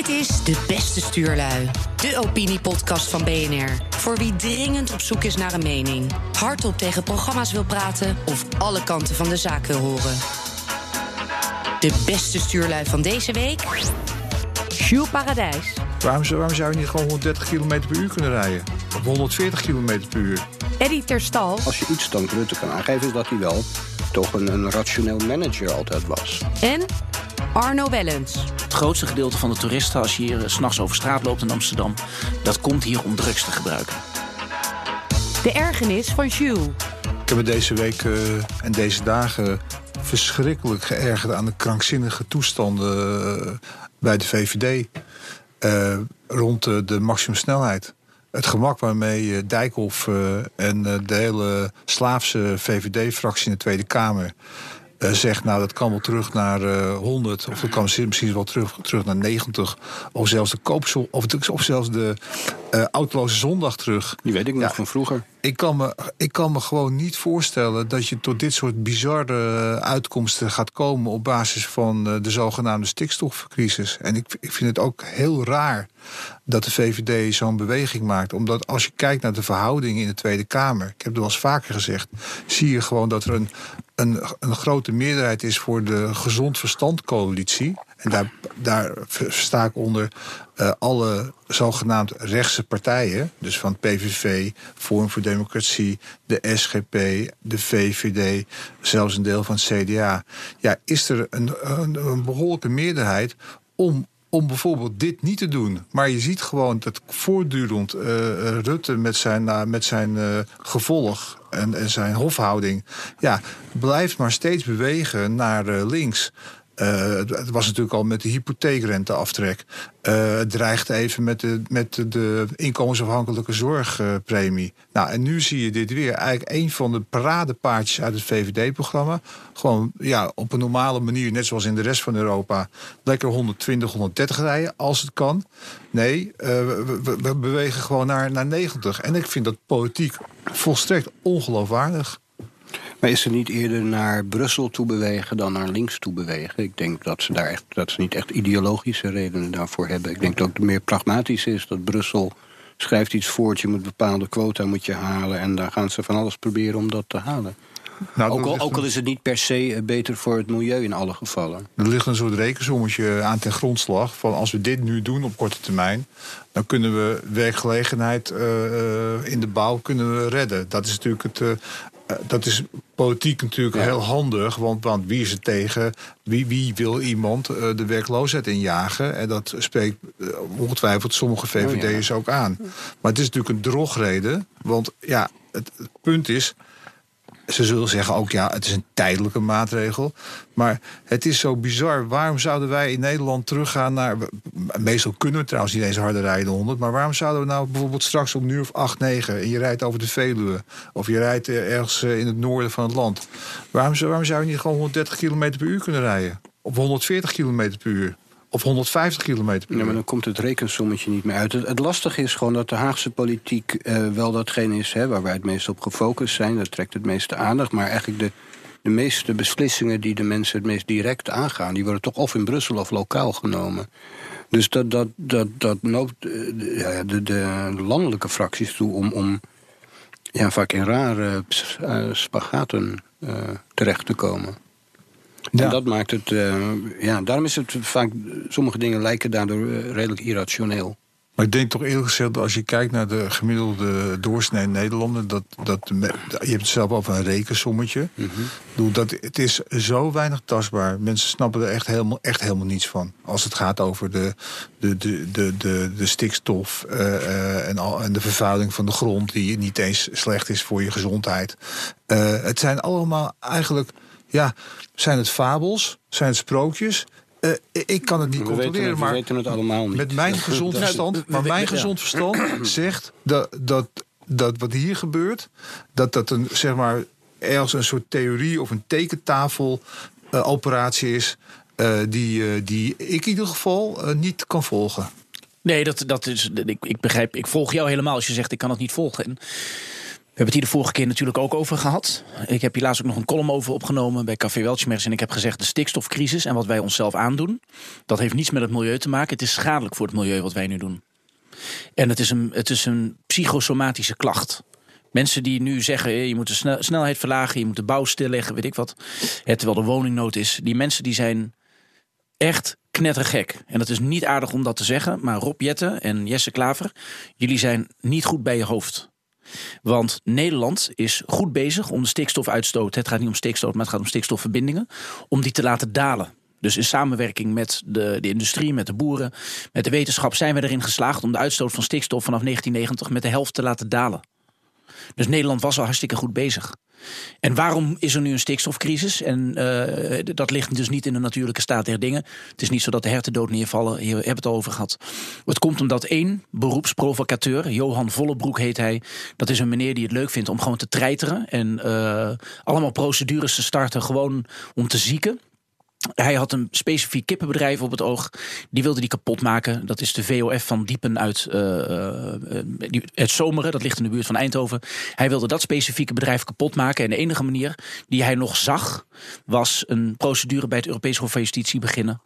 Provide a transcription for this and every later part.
Dit is De Beste Stuurlui. De opiniepodcast van BNR. Voor wie dringend op zoek is naar een mening. Hardop tegen programma's wil praten of alle kanten van de zaak wil horen. De beste stuurlui van deze week. Jules Paradijs. Waarom, zou- waarom zou je niet gewoon 130 km per uur kunnen rijden? Of 140 km per uur? Eddie Terstal. Als je iets dan Rutte kan aangeven, is dat hij wel toch een, een rationeel manager altijd was. En Arno Wellens. Het grootste gedeelte van de toeristen, als je hier eh, s s'nachts over straat loopt in Amsterdam, dat komt hier om drugs te gebruiken. De ergernis van Jules. Ik heb me deze week eh, en deze dagen verschrikkelijk geërgerd aan de krankzinnige toestanden eh, bij de VVD. eh, rond de, de maximumsnelheid. Het gemak waarmee Dijkhoff eh, en de hele Slaafse VVD-fractie in de Tweede Kamer eh, zegt, nou dat kan wel terug naar eh 100, of dat kan misschien wel terug, terug naar 90, of zelfs de koopsel, of, of zelfs de eh autoloze zondag terug. Die weet ik nog Ja. van vroeger. Ik kan, me, ik kan me gewoon niet voorstellen dat je tot dit soort bizarre uitkomsten gaat komen op basis van eh, de zogenaamde stikstofcrisis. En ik, ik vind het ook heel raar dat de VVD zo'n beweging maakt. Omdat als je kijkt naar de verhoudingen in de Tweede Kamer, ik heb het wel eens vaker gezegd, zie je gewoon dat er een, een, een grote meerderheid is voor de gezond verstand coalitie. En daar, daar sta ik onder eh, alle zogenaamd rechtse partijen. Dus van PVV, Forum voor Democratie, de SGP, de VVD, zelfs een deel van het CDA. Ja, is er een, een, een behoorlijke meerderheid om om bijvoorbeeld dit niet te doen. Maar je ziet gewoon dat voortdurend eh, Rutte met zijn, eh, met zijn eh, gevolg en, en zijn hofhouding... ja, blijft maar steeds bewegen naar links. Eh, het was natuurlijk al met de hypotheekrenteaftrek. Eh het dreigt even met de, met de, inkomensafhankelijke zorgpremie. nou, en nu zie je dit weer. Eigenlijk een van de paradepaardjes uit het VVD-programma. Gewoon ja, op een normale manier, net zoals in de rest van Europa... lekker 120, 130 rijden, als het kan. Nee, eh, we, we- we bewegen gewoon naar, naar 90. En ik vind dat politiek volstrekt ongeloofwaardig. Maar is ze niet eerder naar Brussel toe bewegen dan naar links toe bewegen? Ik denk dat ze daar echt dat ze niet echt ideologische redenen daarvoor hebben. Ik denk dat het meer pragmatisch is dat Brussel schrijft iets voort, je moet bepaalde quota moet je halen en daar gaan ze van alles proberen om dat te halen. Nou, ook, al, ook al is het niet per se eh, beter voor het milieu in alle gevallen. Er ligt een soort rekensommetje aan ten grondslag. Van als we dit nu doen op korte termijn. dan kunnen we werkgelegenheid eh, eh, in de bouw kunnen we redden. Dat is natuurlijk het. Dat is politiek natuurlijk Ja. heel handig. Want, want wie is er tegen? Wie, wie wil iemand eh, de werkloosheid injagen? En dat spreekt eh, ongetwijfeld sommige VVD'ers ook aan. Maar het is natuurlijk een drogreden. Want ja, het, het punt is. Ze zullen zeggen ook, ja, het is een tijdelijke maatregel. Maar het is zo bizar. Waarom zouden wij in Nederland teruggaan naar... Meestal kunnen we trouwens niet eens harder rijden dan 100... maar waarom zouden we nou bijvoorbeeld straks om uur of 8, 9... en je rijdt over de Veluwe... of je rijdt eh, ergens eh, in het noorden van het land... waarom, waarom zou je niet gewoon 130 km per uur kunnen rijden? Of 140 km per uur? Of 150 km per uur? Ja, maar dan komt het rekensommetje niet meer uit. Het, het lastige is gewoon dat de Haagse politiek eh, wel datgene is hè, waar wij het meest op gefocust zijn. Dat trekt het meeste aandacht. Maar eigenlijk de, de meeste beslissingen die de mensen het meest direct aangaan, die worden toch of in Brussel of lokaal genomen. Dus dat, dat, dat, dat noopt eh, de, ja, de, de landelijke fracties toe om, om ja, vaak in rare eh, spagaten terecht te komen. Ja. En dat maakt het, eh, ja, daarom is het vaak, sommige dingen lijken daardoor eh, redelijk irrationeel. Maar ik denk toch eerlijk gezegd, als je kijkt naar de gemiddelde doorsnee Nederlander, dat, dat je hebt het zelf over een rekensommetje. Ik bedoel, dat, het is zo weinig tastbaar. Mensen snappen er echt helemaal, echt helemaal niets van. Als het gaat over de, de, de, de, de, de stikstof eh, en, al, en de vervuiling van de grond, die niet eens slecht is voor je gezondheid. Het zijn allemaal eigenlijk, ja, zijn het fabels, zijn het sprookjes. Eh, ik kan het niet We controleren, weten, het, we maar weten het allemaal niet. met mijn Dat- gezond verstand, maar mijn gezond verstand zegt dat, dat, dat wat hier gebeurt, dat dat een zeg maar ergens een soort theorie of een tekentafel eh, operatie is. eh, die, die ik in ieder geval niet kan volgen. Nee, dat, dat is, ik, ik begrijp, ik volg jou helemaal als je zegt ik kan het niet volgen. En hebben het hier de vorige keer natuurlijk ook over gehad. Ik heb hier laatst ook nog een column over opgenomen bij Café Weltschmerz. En ik heb gezegd, de stikstofcrisis en wat wij onszelf aandoen... dat heeft niets met het milieu te maken. Het is schadelijk voor het milieu wat wij nu doen. En het is een, het is een psychosomatische klacht. Mensen die nu zeggen, je moet de snelheid verlagen... je moet de bouw stilleggen, weet ik wat. terwijl de woningnood is. Die mensen die zijn echt knettergek. En dat is niet aardig om dat te zeggen. Maar Rob Jetten en Jesse Klaver, jullie zijn niet goed bij je hoofd. Want Nederland is goed bezig om de stikstofuitstoot, het gaat niet om stikstof, maar het gaat om stikstofverbindingen, om die te laten dalen. Dus in samenwerking met de, de industrie, met de boeren, met de wetenschap zijn we erin geslaagd om de uitstoot van stikstof vanaf 1990 met de helft te laten dalen. Dus Nederland was al hartstikke goed bezig. En waarom is er nu een stikstofcrisis? En uh, dat ligt dus niet in de natuurlijke staat der dingen. Het is niet zo dat de herten dood neervallen. Hier hebben het al over gehad. Het komt omdat één beroepsprovocateur, Johan Vollebroek heet hij. Dat is een meneer die het leuk vindt om gewoon te treiteren. En uh, allemaal procedures te starten gewoon om te zieken. Hij had een specifiek kippenbedrijf op het oog. Die wilde die kapot maken. Dat is de VOF van Diepen uit uh, het Zomeren. Dat ligt in de buurt van Eindhoven. Hij wilde dat specifieke bedrijf kapot maken. En de enige manier die hij nog zag... was een procedure bij het Europees Hof van Justitie beginnen...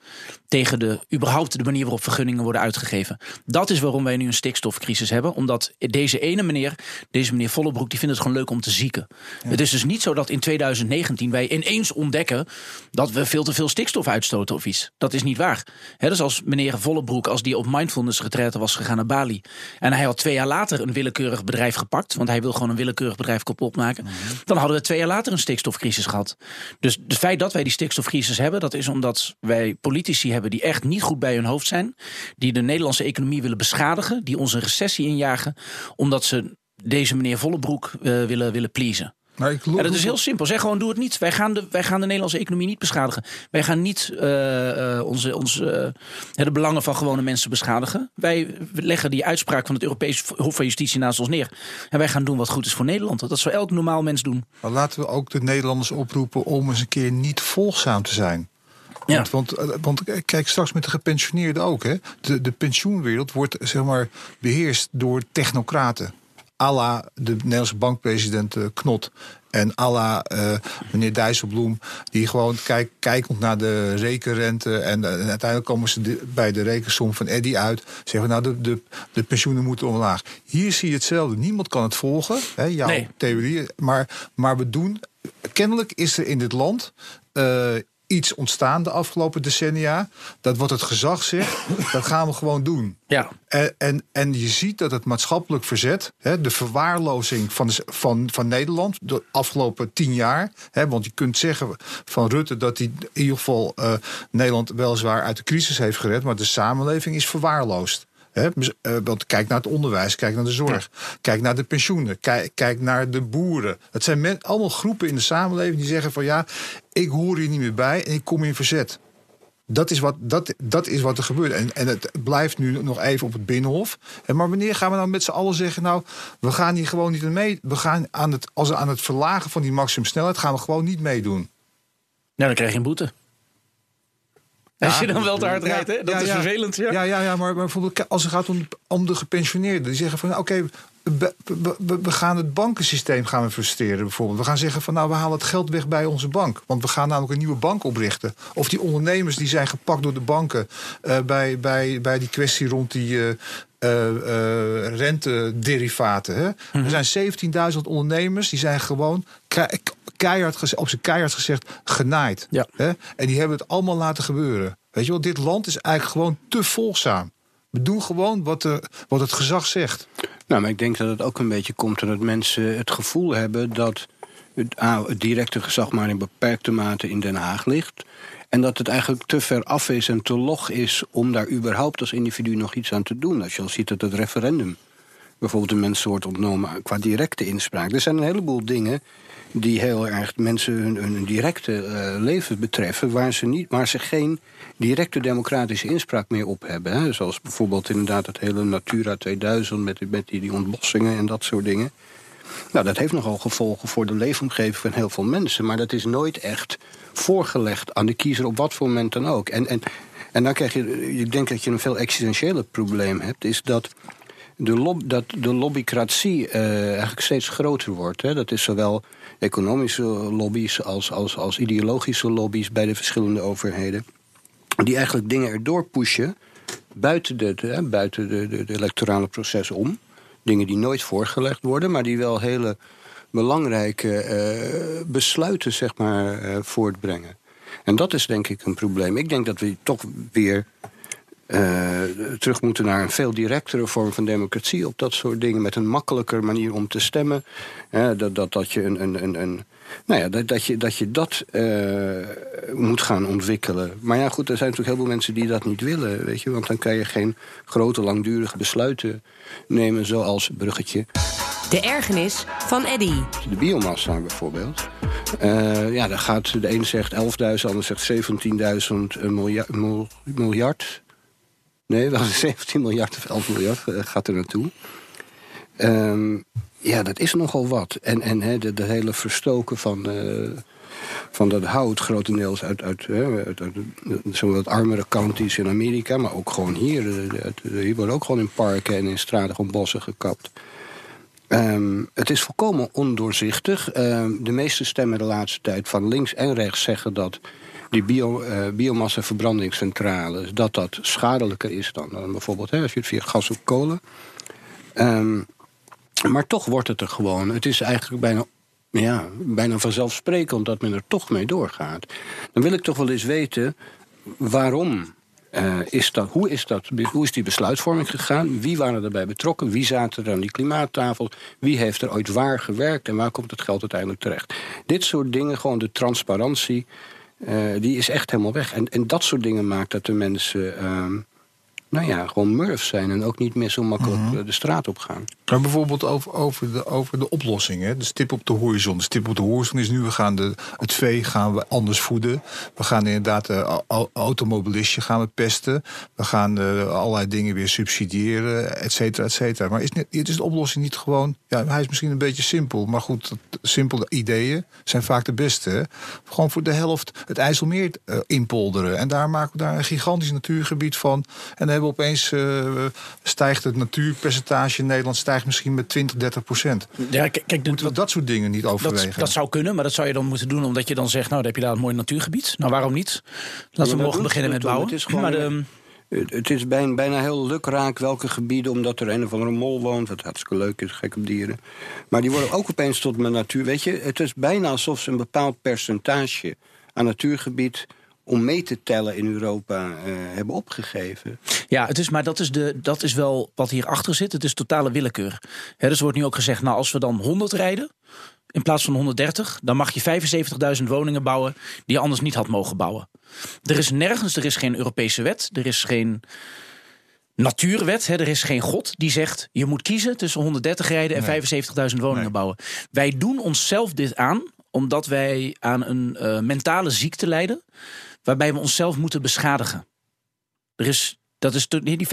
tegen de, überhaupt de manier waarop vergunningen worden uitgegeven. Dat is waarom wij nu een stikstofcrisis hebben. Omdat deze ene meneer, deze meneer Vollebroek... die vindt het gewoon leuk om te zieken. Het is dus niet zo dat in 2019 wij ineens ontdekken... dat we veel te veel stikstof uitstoten of iets. Dat is niet waar. He, dus als meneer Vollebroek, als die op mindfulness retraite was gegaan naar Bali. en hij had twee jaar later een willekeurig bedrijf gepakt. want hij wil gewoon een willekeurig bedrijf kapot maken. Mhm. dan hadden we twee jaar later een stikstofcrisis gehad. Dus het feit dat wij die stikstofcrisis hebben. dat is omdat wij politici hebben die echt niet goed bij hun hoofd zijn. die de Nederlandse economie willen beschadigen. die ons een recessie injagen. omdat ze deze meneer Vollebroek uh, willen, willen pleasen. Ja, dat is heel simpel. Zeg gewoon, doe het niet. Wij gaan de, wij gaan de Nederlandse economie niet beschadigen. Wij gaan niet uh, uh, onze, onze, uh, de belangen van gewone mensen beschadigen. Wij leggen die uitspraak van het Europees Hof van Justitie naast ons neer. En wij gaan doen wat goed is voor Nederland. Dat zou elk normaal mens doen. Maar laten we ook de Nederlanders oproepen om eens een keer niet volgzaam te zijn. Ja. Want, want, want, kijk, straks met de gepensioneerden ook. Hè? De, de pensioenwereld wordt zeg maar, beheerst door technocraten à de Nederlandse bankpresident uh, Knot. En à la uh, meneer Dijsselbloem, die gewoon kijk, kijkend naar de rekenrente. En, en uiteindelijk komen ze bij de rekensom van Eddy uit. Zeggen nou, de, de, de pensioenen moeten omlaag. Hier zie je hetzelfde. Niemand kan het volgen, hè, jouw theorie. Maar, maar we doen. Kennelijk is er in dit land uh, iets ontstaan de afgelopen decennia. Dat wat het gezag zegt, dat gaan we gewoon doen. Ja. En, en, en je ziet dat het maatschappelijk verzet, hè, de verwaarlozing van, de, van, van Nederland de afgelopen tien jaar. Hè, want je kunt zeggen van Rutte dat hij in ieder geval uh, Nederland weliswaar uit de crisis heeft gered, maar de samenleving is verwaarloosd. He, eh, want kijk naar het onderwijs, kijk naar de zorg, kijk naar de pensioenen, kijk, kijk naar de boeren. Het zijn men, allemaal groepen in de samenleving die zeggen van ja, ik hoor hier niet meer bij en ik kom in verzet. Dat is wat, dat, dat is wat er gebeurt. En, en het blijft nu nog even op het binnenhof. En maar wanneer gaan we nou met z'n allen zeggen... nou, we gaan hier gewoon niet mee... we gaan aan het, als we aan het verlagen van die maximumsnelheid... gaan we gewoon niet meedoen. Nou, dan krijg je een boete. Als je dan wel te hard rijdt, hè? dat is vervelend. Ja, ja, ja, maar, bijvoorbeeld als het gaat om, om de gepensioneerden, die zeggen van oké, we, we, gaan het bankensysteem gaan we frustreren bijvoorbeeld. We gaan zeggen van nou, we halen het geld weg bij onze bank. Want we gaan namelijk een nieuwe bank oprichten. Of die ondernemers die zijn gepakt door de banken uh, bij, bij, bij die kwestie rond die. Uh, uh, rentederivaten. Hè? Mhm. Er zijn 17.000 ondernemers die zijn gewoon keihard, op zijn keihard gezegd genaaid. Ja. Hè? En die hebben het allemaal laten gebeuren. Weet je wel, dit land is eigenlijk gewoon te volgzaam. We doen gewoon wat, de, wat het gezag zegt. Nou, maar ik denk dat het ook een beetje komt omdat mensen het gevoel hebben dat het, het directe gezag maar in beperkte mate in Den Haag ligt. En dat het eigenlijk te ver af is en te log is om daar überhaupt als individu nog iets aan te doen. Als je al ziet dat het referendum bijvoorbeeld de mensen wordt ontnomen qua directe inspraak. Er zijn een heleboel dingen die heel erg mensen hun, hun directe uh, leven betreffen, waar ze, niet, waar ze geen directe democratische inspraak meer op hebben. Hè. Zoals bijvoorbeeld inderdaad het hele Natura 2000 met, die, ontbossingen en dat soort dingen. Nou, dat heeft nogal gevolgen voor de leefomgeving van heel veel mensen. Maar dat is nooit echt voorgelegd aan de kiezer op wat voor moment dan ook. En, en, en dan krijg je, ik denk dat je een veel existentiëler probleem hebt, is dat de dat de lobbycratie uh, eigenlijk steeds groter wordt. Hè. Dat is zowel economische lobby's als, als, als ideologische lobby's bij de verschillende overheden. Die eigenlijk dingen erdoor pushen buiten, de, buiten de, de, electorale proces om. Dingen die nooit voorgelegd worden, maar die wel hele belangrijke uh, besluiten zeg maar, uh, voortbrengen. En dat is denk ik een probleem. Ik denk dat we toch weer uh, terug moeten naar een veel directere vorm van democratie op dat soort dingen. Met een makkelijker manier om te stemmen. dat, dat, dat je een, een, een, een nou ja, dat, dat, je, dat je dat uh, moet gaan ontwikkelen. Maar ja, goed, er zijn natuurlijk heel veel mensen die dat niet willen. Weet je, want dan kan je geen grote, langdurige besluiten nemen, zoals bruggetje. De ergernis van Eddy. De biomassa bijvoorbeeld. Uh, ja, dan gaat de een zegt 11.000, de ander zegt 17.000 miljard, miljard. Nee, wel 17 miljard of 11 miljard gaat er naartoe. Um, ja, dat is nogal wat. En, en de, hele verstoken van, uh, van dat hout, grotendeels uit, uit, hè, uit, uit armere counties in Amerika, maar ook gewoon hier. Hier worden ook gewoon in parken en in straten gewoon bossen gekapt. Um, het is volkomen ondoorzichtig. Um, de meeste stemmen de laatste tijd van links en rechts zeggen dat die bio, uh, biomassa-verbrandingscentrales... dat dat schadelijker is dan, dan bijvoorbeeld hè, als je het via gas of kolen... Um, maar toch wordt het er gewoon. Het is eigenlijk bijna, ja, bijna vanzelfsprekend dat men er toch mee doorgaat. Dan wil ik toch wel eens weten waarom uh, is dat, hoe, is dat, hoe is die besluitvorming gegaan? Wie waren erbij betrokken? Wie zaten er aan die klimaattafel? Wie heeft er ooit waar gewerkt? En waar komt het geld uiteindelijk terecht? Dit soort dingen, gewoon de transparantie, die is echt helemaal weg. En, en dat soort dingen maakt dat de mensen. Nou ja, gewoon murf zijn en ook niet meer zo makkelijk mhm. de straat op gaan. Maar bijvoorbeeld over, over, de, over de oplossing, hè? de stip op de horizon. De stip op de horizon is nu, we gaan de, het vee gaan we anders voeden. We gaan inderdaad de automobilistje gaan we pesten. We gaan uh, allerlei dingen weer subsidiëren, et cetera, et cetera. Maar is, net, is de oplossing niet gewoon... Ja, hij is misschien een beetje simpel, maar goed, simpele ideeën zijn vaak de beste. Hè? Gewoon voor de helft het IJsselmeer inpolderen. En daar maken we daar een gigantisch natuurgebied van. En dan hebben opeens, uh, stijgt het natuurpercentage in Nederland stijgt misschien met 20, 30 procent. Ja, kijk, Moeten we dat soort dingen niet overwegen? Dat, dat, zou kunnen, maar dat zou je dan moeten doen omdat je dan zegt... nou, dan heb je daar een mooi natuurgebied. Nou, waarom niet? Laten we morgen beginnen met bouwen. Het is gewoon... Maar de, het is bijna, bijna heel lukraak welke gebieden, omdat er een of andere mol woont, wat hartstikke leuk is, gek op dieren. Maar die worden ook opeens tot mijn natuur. Weet je, het is bijna alsof ze een bepaald percentage aan natuurgebied om mee te tellen in Europa uh, hebben opgegeven. Ja, het is, maar dat is, de, dat is wel wat hierachter zit. Het is totale willekeur. He, dus wordt nu ook gezegd, nou als we dan 100 rijden... in plaats van 130, dan mag je 75.000 woningen bouwen... die je anders niet had mogen bouwen. Er is nergens, er is geen Europese wet, er is geen natuurwet. Hè, er is geen God die zegt je moet kiezen tussen 130 rijden en 75.000 woningen bouwen. Wij doen onszelf dit aan omdat wij aan een uh, mentale ziekte lijden waarbij we onszelf moeten beschadigen. Er is, dat is die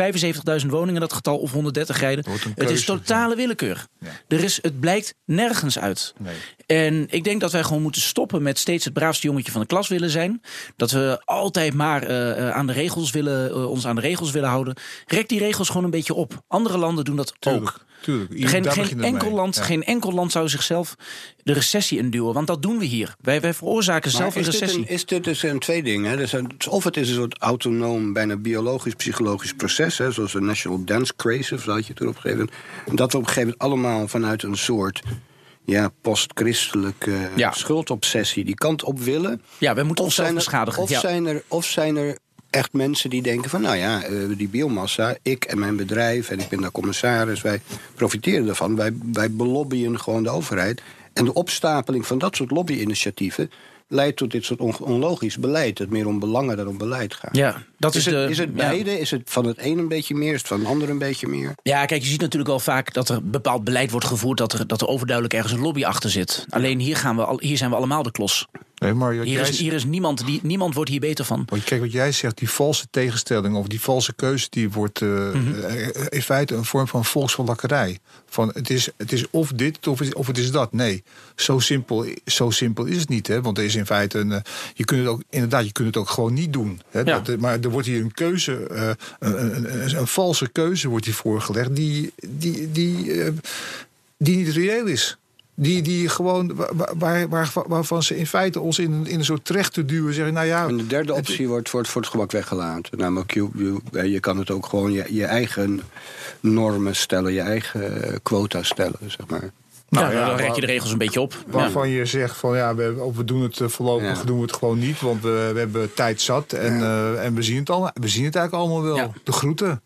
75.000 woningen, dat getal of 130 rijden. Het is totale willekeur. Er is, het blijkt nergens uit. Nee. En ik denk dat wij gewoon moeten stoppen met steeds het braafste jongetje van de klas willen zijn. Dat we altijd maar uh, aan de regels willen, uh, ons aan de regels willen houden. Rek die regels gewoon een beetje op. Andere landen doen dat ook. Tuurlijk, geen, geen enkel, land, geen enkel land zou zichzelf de recessie induwen. Want dat doen we hier. Wij, wij veroorzaken zelf een recessie. Dit een, is dit dus een twee dingen? Dus een, of het is een soort autonoom, bijna biologisch-psychologisch proces. Hè, zoals de National Dance Craze, of zo had je het erop gegeven. En dat we op een gegeven moment allemaal vanuit een soort ja, post-christelijke ja. schuldobsessie die kant op willen. Ja, we moeten onszelf beschadigen. Of, zijn er, of zijn er echt mensen die denken van... nou ja, eh, die biomassa, ik en mijn bedrijf... en ik ben daar commissaris, wij profiteren daarvan. Wij, wij belobbyen gewoon de overheid. En de opstapeling van dat soort lobbyinitiatieven leidt tot dit soort onlogisch beleid. Dat meer om belangen dan om beleid gaat. Ja, dat is, is, het, is het beide? Is het van het een een beetje meer? Is het van het ander een beetje meer? Ja, kijk, je ziet natuurlijk wel vaak dat er bepaald beleid wordt gevoerd... dat er, dat er overduidelijk ergens een lobby achter zit. Alleen hier, gaan we al, hier zijn we allemaal de klos. Nee, maar hier, is, hier is niemand, die, niemand wordt hier beter van. Want kijk, wat jij zegt, die valse tegenstelling of die valse keuze, die wordt uh, mm -hmm. in feite een vorm van volksverlakkerij. Van het is, het is of dit of, of het is dat. Nee, zo simpel, zo simpel is het niet. Hè? Want er is in feite een. Eh, je kunt het ook, inderdaad, je kunt het ook gewoon niet doen. Hè? Ja. Dat, maar er wordt hier een keuze, uh, een, een, een, valse keuze wordt hier voorgelegd, die, die, die, uh, die niet reëel is. Die, die gewoon, waar, waar, waarvan ze in feite ons in, in een soort terecht te duwen. Zeggen, nou ja, en de derde optie wordt, wordt voor het gemak weggelaten. Namelijk, je, je, je kan het ook gewoon je, je eigen normen stellen, je eigen quota stellen, zeg maar. Nou, ja, dan rek je de regels een beetje op. Waarvan je zegt van ja, we, we doen het eh, voorlopig doen we het gewoon niet, want we, we hebben tijd zat en, uh, en we zien het al, we zien het eigenlijk allemaal wel. De groeten.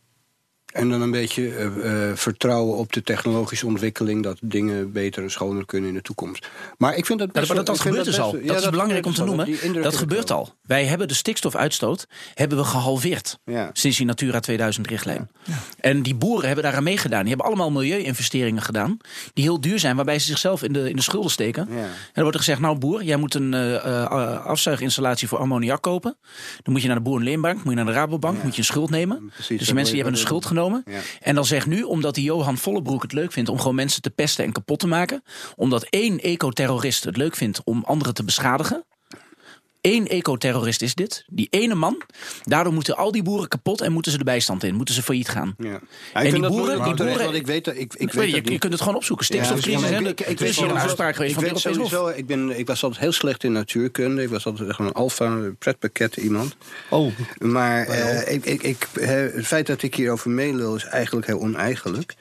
En dan een beetje uh, vertrouwen op de technologische ontwikkeling... dat dingen beter en schoner kunnen in de toekomst. Maar ik vind dat best ja, dat, dat gebeurt dus al. Dat, dat is belangrijk om te noemen. Dat gebeurt al. Wij hebben de stikstofuitstoot hebben we gehalveerd... Ja. sinds die Natura 2000-richtlijn. Ja. En die boeren hebben daaraan meegedaan. Die hebben allemaal milieu-investeringen gedaan... die heel duur zijn, waarbij ze zichzelf in de, in de schulden steken. En dan wordt er gezegd, nou boer, jij moet een uh, afzuiginstallatie voor ammoniak kopen. Dan moet je naar de boerenleenbank, moet je naar de Rabobank... moet je een schuld nemen. Precies, dus die mensen die hebben een schuld genomen ja. En dan zegt nu, omdat die Johan Vollebroek het leuk vindt om gewoon mensen te pesten en kapot te maken. Omdat één ecoterrorist het leuk vindt om anderen te beschadigen. Eén ecoterrorist is dit. Die ene man. Daardoor moeten al die boeren kapot en moeten ze de bijstand in. Moeten ze failliet gaan. Ja. en die boeren, die boeren, ik weet, ik, ik weet je, je, kunt het gewoon opzoeken. Stikstofcrisis. Ja, ik, ik, is hier een uitspraak geweest ik van sowieso, ik, ben, ik was altijd heel slecht in natuurkunde. Ik was altijd gewoon een alfa pretpakket iemand. Oh. Maar uh, ik, ik, ik, het feit dat ik hierover meelul is eigenlijk heel oneigenlijk.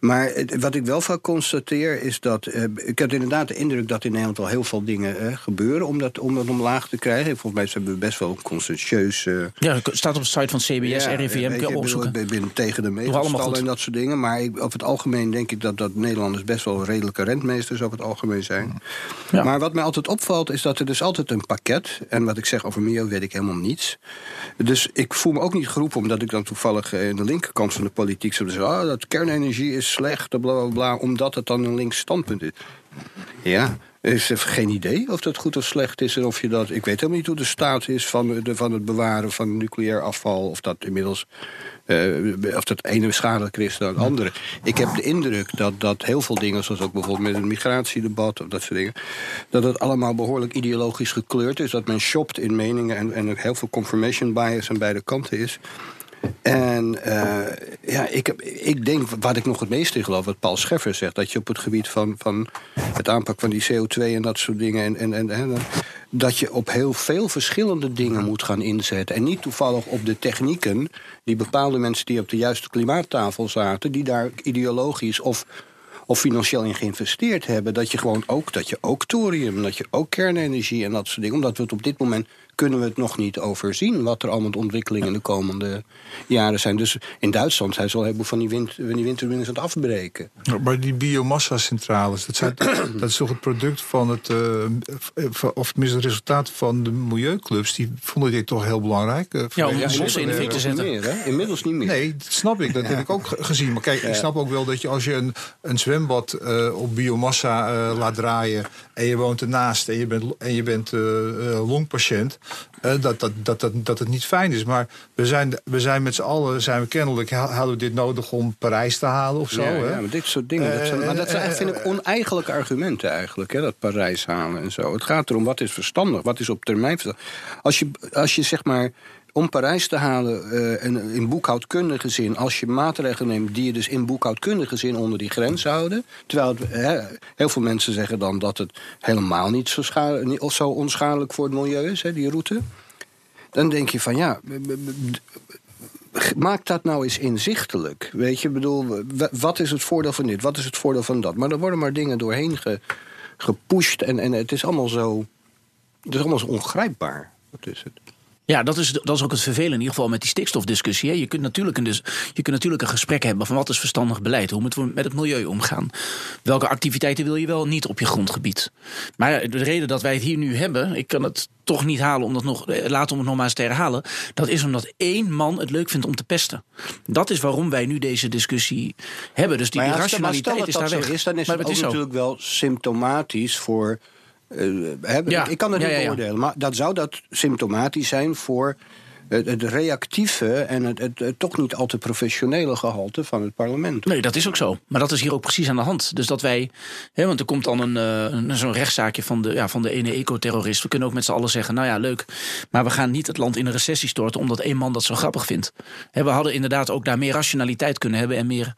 Maar wat ik wel vaak constateer is dat... Uh, ik heb inderdaad de indruk dat in Nederland al heel veel dingen uh, gebeuren... om dat, om dat omlaag te krijgen. Volgens mij hebben we best wel een conscientieus... Uh, ja, het staat op de site van CBS, ja, RIVM, kun je opzoeken. Ik ben tegen de meestallen en dat soort dingen. Maar ik, over het algemeen denk ik dat, dat Nederlanders best wel redelijke rentmeesters over het algemeen zijn. Ja. Maar wat mij altijd opvalt is dat er dus altijd een pakket... en wat ik zeg over milieu weet ik helemaal niets. Dus ik voel me ook niet geroepen omdat ik dan toevallig in de linkerkant van de politiek zou zeggen... ah, dat kernenergie is slecht, bla bla bla, omdat het dan een links standpunt is. Ja, is er geen idee of dat goed of slecht is. En of je dat. Ik weet helemaal niet hoe de staat is van, de, van het bewaren van nucleair afval. Of dat inmiddels. Uh, of dat ene schadelijker is dan het andere. Ik heb de indruk dat, dat heel veel dingen, zoals ook bijvoorbeeld met het migratiedebat of dat soort dingen, dat het allemaal behoorlijk ideologisch gekleurd is. Dat men shopt in meningen en, en heel veel confirmation bias aan beide kanten is. En uh, ja, ik, ik denk, wat ik nog het meest geloof, wat Paul Scheffer zegt... dat je op het gebied van, van het aanpak van die CO2 en dat soort dingen... En, en, en, dat je op heel veel verschillende dingen moet gaan inzetten. En niet toevallig op de technieken die bepaalde mensen die op de juiste klimaattafel zaten... die daar ideologisch of of financieel in geïnvesteerd hebben, dat je gewoon ook, dat je ook thorium, dat je ook kernenergie en dat soort dingen, omdat we het op dit moment kunnen we het nog niet overzien... wat er allemaal de ontwikkelingen de komende jaren zijn. Dus in Duitsland zijn ze al heleboel van die, wind, die windturbines aan het afbreken. maar die biomassa-centrales, dat, zijn, dat is toch het product van het... Uh, of tenminste het resultaat van de milieuclubs... die vonden dit toch heel belangrijk. Uh, ja, om ja, in de fik te zetten. Meer? Inmiddels niet meer. Nee, dat snap ik. Dat heb ik ook gezien. Maar kijk, ik snap ook wel dat je als je een, een zwembad uh, op biomassa laat draaien... en je woont ernaast en je bent, en je bent longpatiënt... Dat, dat, dat, dat, dat het niet fijn is. Maar we zijn, we zijn met z'n allen, zijn we kennelijk, hadden we dit nodig om Parijs te halen of zo. Ja, hè? ja maar dit soort dingen. dat zijn, maar dat zijn, vind ik, oneigenlijke argumenten eigenlijk, hè, dat Parijs halen en zo. Het gaat erom wat is verstandig, wat is op termijn verstandig. Als je, als je zeg maar om Parijs te halen uh, in boekhoudkundige zin... als je maatregelen neemt die je dus in boekhoudkundige zin onder die grens houden... terwijl heel veel mensen zeggen dan dat het helemaal niet zo, of zo onschadelijk voor het milieu is, hè, die route... dan denk je van ja, maak dat nou eens inzichtelijk. Weet je, bedoel, wat is het voordeel van dit, wat is het voordeel van dat? Maar er worden maar dingen doorheen ge, gepusht en, en het is allemaal zo... Het is allemaal zo ongrijpbaar. Wat is het? Ja, dat is, dat is ook het vervelende in ieder geval met die stikstofdiscussie. Hè. Je, kunt natuurlijk een, dus, je kunt natuurlijk een gesprek hebben van wat is verstandig beleid. Hoe moeten we met het milieu omgaan? Welke activiteiten wil je wel niet op je grondgebied? Maar de reden dat wij het hier nu hebben, ik kan het toch niet halen om dat nog, eh, laten om het nog maar eens te herhalen. Dat is omdat één man het leuk vindt om te pesten. Dat is waarom wij nu deze discussie hebben. Dus die, ja, rationaliteit is daar weg. Is, dan is maar het, het is natuurlijk wel symptomatisch voor uh, ik kan het niet beoordelen, maar dat zou dat symptomatisch zijn voor het, het reactieve en het, het, het toch niet al te professionele gehalte van het parlement. Nee, dat is ook zo. Maar dat is hier ook precies aan de hand. Dus dat wij, hè, want er komt dan een, eh, een, zo'n rechtszaakje van de, ja, van de ene ecoterrorist. We kunnen ook met z'n allen zeggen, nou ja, leuk. Maar we gaan niet het land in een recessie storten omdat één man dat zo grappig vindt. Hè, we hadden inderdaad ook daar meer rationaliteit kunnen hebben en meer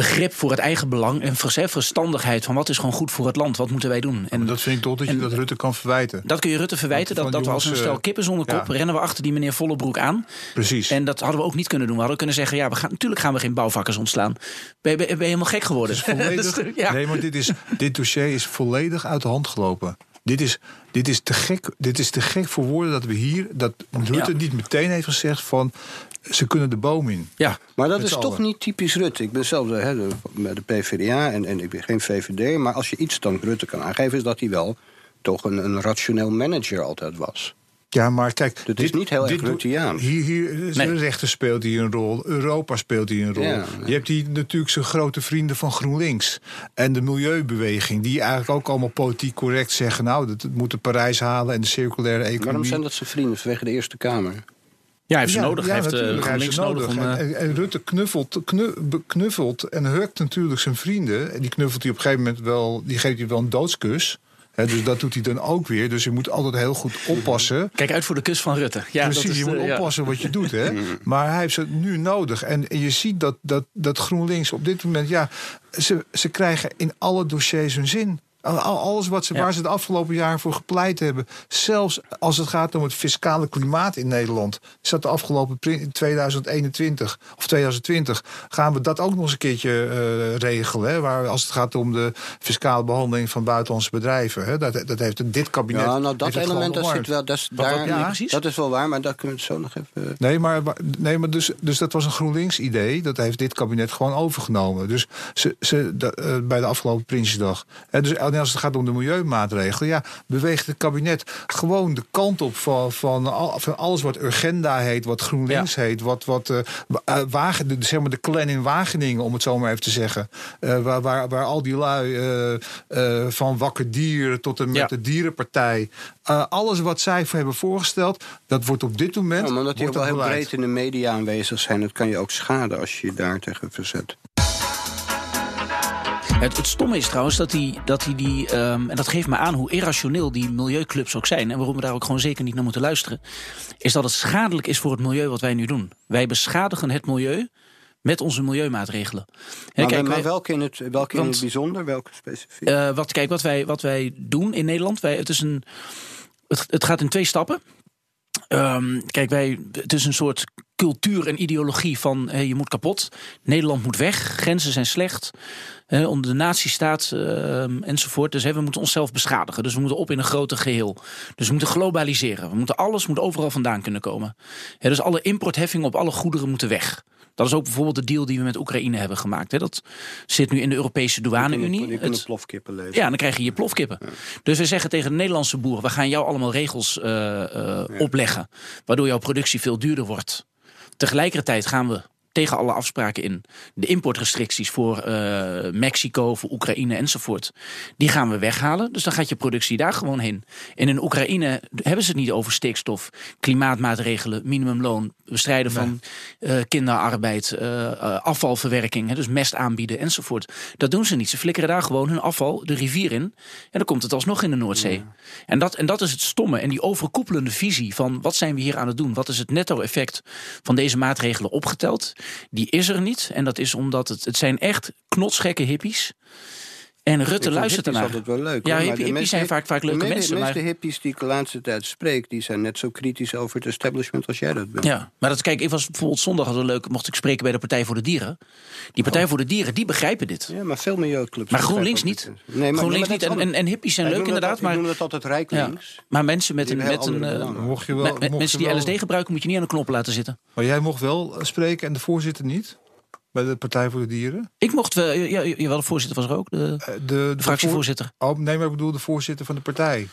begrip voor het eigen belang en ver- verstandigheid van wat is gewoon goed voor het land, wat moeten wij doen. En Dat vind ik toch dat je en- dat Rutte kan verwijten. dat kun je Rutte verwijten, dat, dat we als een stel eh, kippen zonder kop ja. rennen we achter die meneer Vollebroek aan. Precies. En dat hadden we ook niet kunnen doen. We hadden kunnen zeggen, ja, we gaan, natuurlijk gaan we geen bouwvakkers ontslaan. Ben je, ben helemaal gek geworden? Volledig, ja. Nee, maar dit, is, dit dossier is volledig uit de hand gelopen. Dit is, dit, is te gek, dit is te gek voor woorden dat we hier... dat Rutte Ja. niet meteen heeft gezegd van... ze kunnen de boom in. ja. Maar dat Met is toch niet typisch Rutte. Ik ben zelf de, hè, de, bij de PvdA en, en ik ben geen VVD. Maar als je iets dan Rutte kan aangeven... is dat hij wel toch een, een rationeel manager altijd was. Ja, maar kijk... Dat is niet heel erg dit Rutteaans. Hier, hier, de Nee. rechter speelt hier een rol. Europa speelt hier een rol. Ja. Je hebt hier natuurlijk zijn grote vrienden van GroenLinks. En de milieubeweging. Die eigenlijk ook allemaal politiek correct zeggen... nou, dat dat moeten Parijs halen en de circulaire economie. Waarom zijn dat zijn vrienden vanwege de Eerste Kamer? Ja, hij heeft ze nodig. Ja, heeft natuurlijk, hij heeft GroenLinks ze nodig. om, eh, En, Rutte knuffelt, knuffelt en hurkt natuurlijk zijn vrienden. En die knuffelt hij op een gegeven moment wel, die geeft hij wel een doodskus. Hè, dus dat doet hij dan ook weer. Dus je moet altijd heel goed oppassen. Kijk uit voor de kus van Rutte. Ja, Precies, dat is je de- moet ja. oppassen wat je doet. Hè? Maar hij heeft ze nu nodig. En, en je ziet dat, dat, dat GroenLinks op dit moment... Ja, ze, ze krijgen in alle dossiers hun zin. Al- al- Alles wat ze, Ja. waar ze het afgelopen jaar voor gepleit hebben. Zelfs als het gaat om het fiscale klimaat in Nederland. Is dat de afgelopen pri- 2021 of 2020. Gaan we dat ook nog eens een keertje eh, regelen. Hè? Waar, als het gaat om de fiscale behandeling van buitenlandse bedrijven. Hè? Dat, dat heeft dit kabinet. Ja, nou dat element dat zit wel. Dat is, daar, Ja. precies? dat is wel waar, maar daar kunnen we het zo nog even. Nee, maar, nee, maar dus, dus dat was een GroenLinks-idee. Dat heeft dit kabinet gewoon overgenomen. Dus ze, ze, dat, eh, bij de afgelopen Prinsjesdag. En dus en als het gaat om de milieumaatregelen... ja, beweegt het kabinet gewoon de kant op van, van, al- van alles wat Urgenda heet... wat GroenLinks heet, wat, wat eh, eh, Wagen, de, zeg maar de clan in Wageningen... om het zo maar even te zeggen. Eh, waar, waar, waar al die lui eh, eh, van Wakker Dier tot en met Ja. de Dierenpartij... eh, alles wat zij voor hebben voorgesteld... dat wordt op dit moment... Ja, maar omdat die ook wel heel breed in de media aanwezig zijn, dat kan je ook schaden als je je daar tegen verzet. Het, het stomme is trouwens dat die, dat die, die ehm, en dat geeft me aan hoe irrationeel die milieuclubs ook zijn. En waarom we daar ook gewoon zeker niet naar moeten luisteren. Is dat het schadelijk is voor het milieu wat wij nu doen. Wij beschadigen het milieu met onze milieumaatregelen. Hè, Maar, kijk, maar wij- welke in het, welke in het bijzonder, welke specifiek? Eh, wat, kijk, wat wij, wat wij doen in Nederland, wij, het, is een, het, het gaat in twee stappen. Ehm, kijk, wij, het is een soort cultuur en ideologie van je moet kapot. Nederland moet weg, grenzen zijn slecht. Onder de nazistaat ehm, enzovoort. Dus we moeten onszelf beschadigen. Dus we moeten op in een groter geheel. Dus we moeten globaliseren. We moeten alles moet overal vandaan kunnen komen. Dus alle importheffingen op alle goederen moeten weg. Dat is ook bijvoorbeeld de deal die we met Oekraïne hebben gemaakt. Dat zit nu in de Europese douane-unie. Je kunt plofkippen lezen. ja, dan krijg je je plofkippen. Dus we zeggen tegen de Nederlandse boer: we gaan jou allemaal regels eh, eh, opleggen. Waardoor jouw productie veel duurder wordt. Tegelijkertijd gaan we tegen alle afspraken in de importrestricties voor eh, Mexico, voor Oekraïne enzovoort. Die gaan we weghalen. Dus dan gaat je productie daar gewoon heen. En in Oekraïne hebben ze het niet over stikstof, klimaatmaatregelen, minimumloon, bestrijden van eh, kinderarbeid, eh, afvalverwerking, hè, dus mest aanbieden enzovoort. Dat doen ze niet. Ze flikkeren daar gewoon hun afval de rivier in. En dan komt het alsnog in de Noordzee. En, dat, en dat is het stomme. En die overkoepelende visie van wat zijn we hier aan het doen? Wat is het netto-effect van deze maatregelen opgeteld? Die is er niet. En dat is omdat het, het zijn echt knotsgekke hippies. En Rutte Ik vind luistert ernaar. altijd wel leuk. Ja, hoor, maar hippie- de hippies meeste zijn vaak- vaak leuke de mensen, De meeste maar- hippies die ik de laatste tijd spreek, die zijn net zo kritisch over het establishment als jij dat bent. Ja, maar dat, kijk, ik was bijvoorbeeld zondag al leuk, mocht ik spreken bij de Partij voor de Dieren. Die Partij Oh. voor de Dieren, die begrijpen dit. Ja, maar veel milieuclubs. Maar GroenLinks niet. Nee, maar, GroenLinks niet. maar En, is en, en hippies zijn Ik leuk dat inderdaad, al- Ik maar, noem dat altijd rijk ja. links. maar mensen met Die een, met een, eh, belangen. Mocht je wel, met- met mocht mensen je die LSD gebruiken, moet je niet aan de knop laten zitten. Maar jij mocht wel spreken en de voorzitter niet? Bij de Partij voor de Dieren? Ik mocht wel, ja, ja, jawel, de voorzitter was er ook, de, Eh, De, de, de fractievoorzitter. voor- oh, nee, maar ik bedoel de voorzitter van de partij.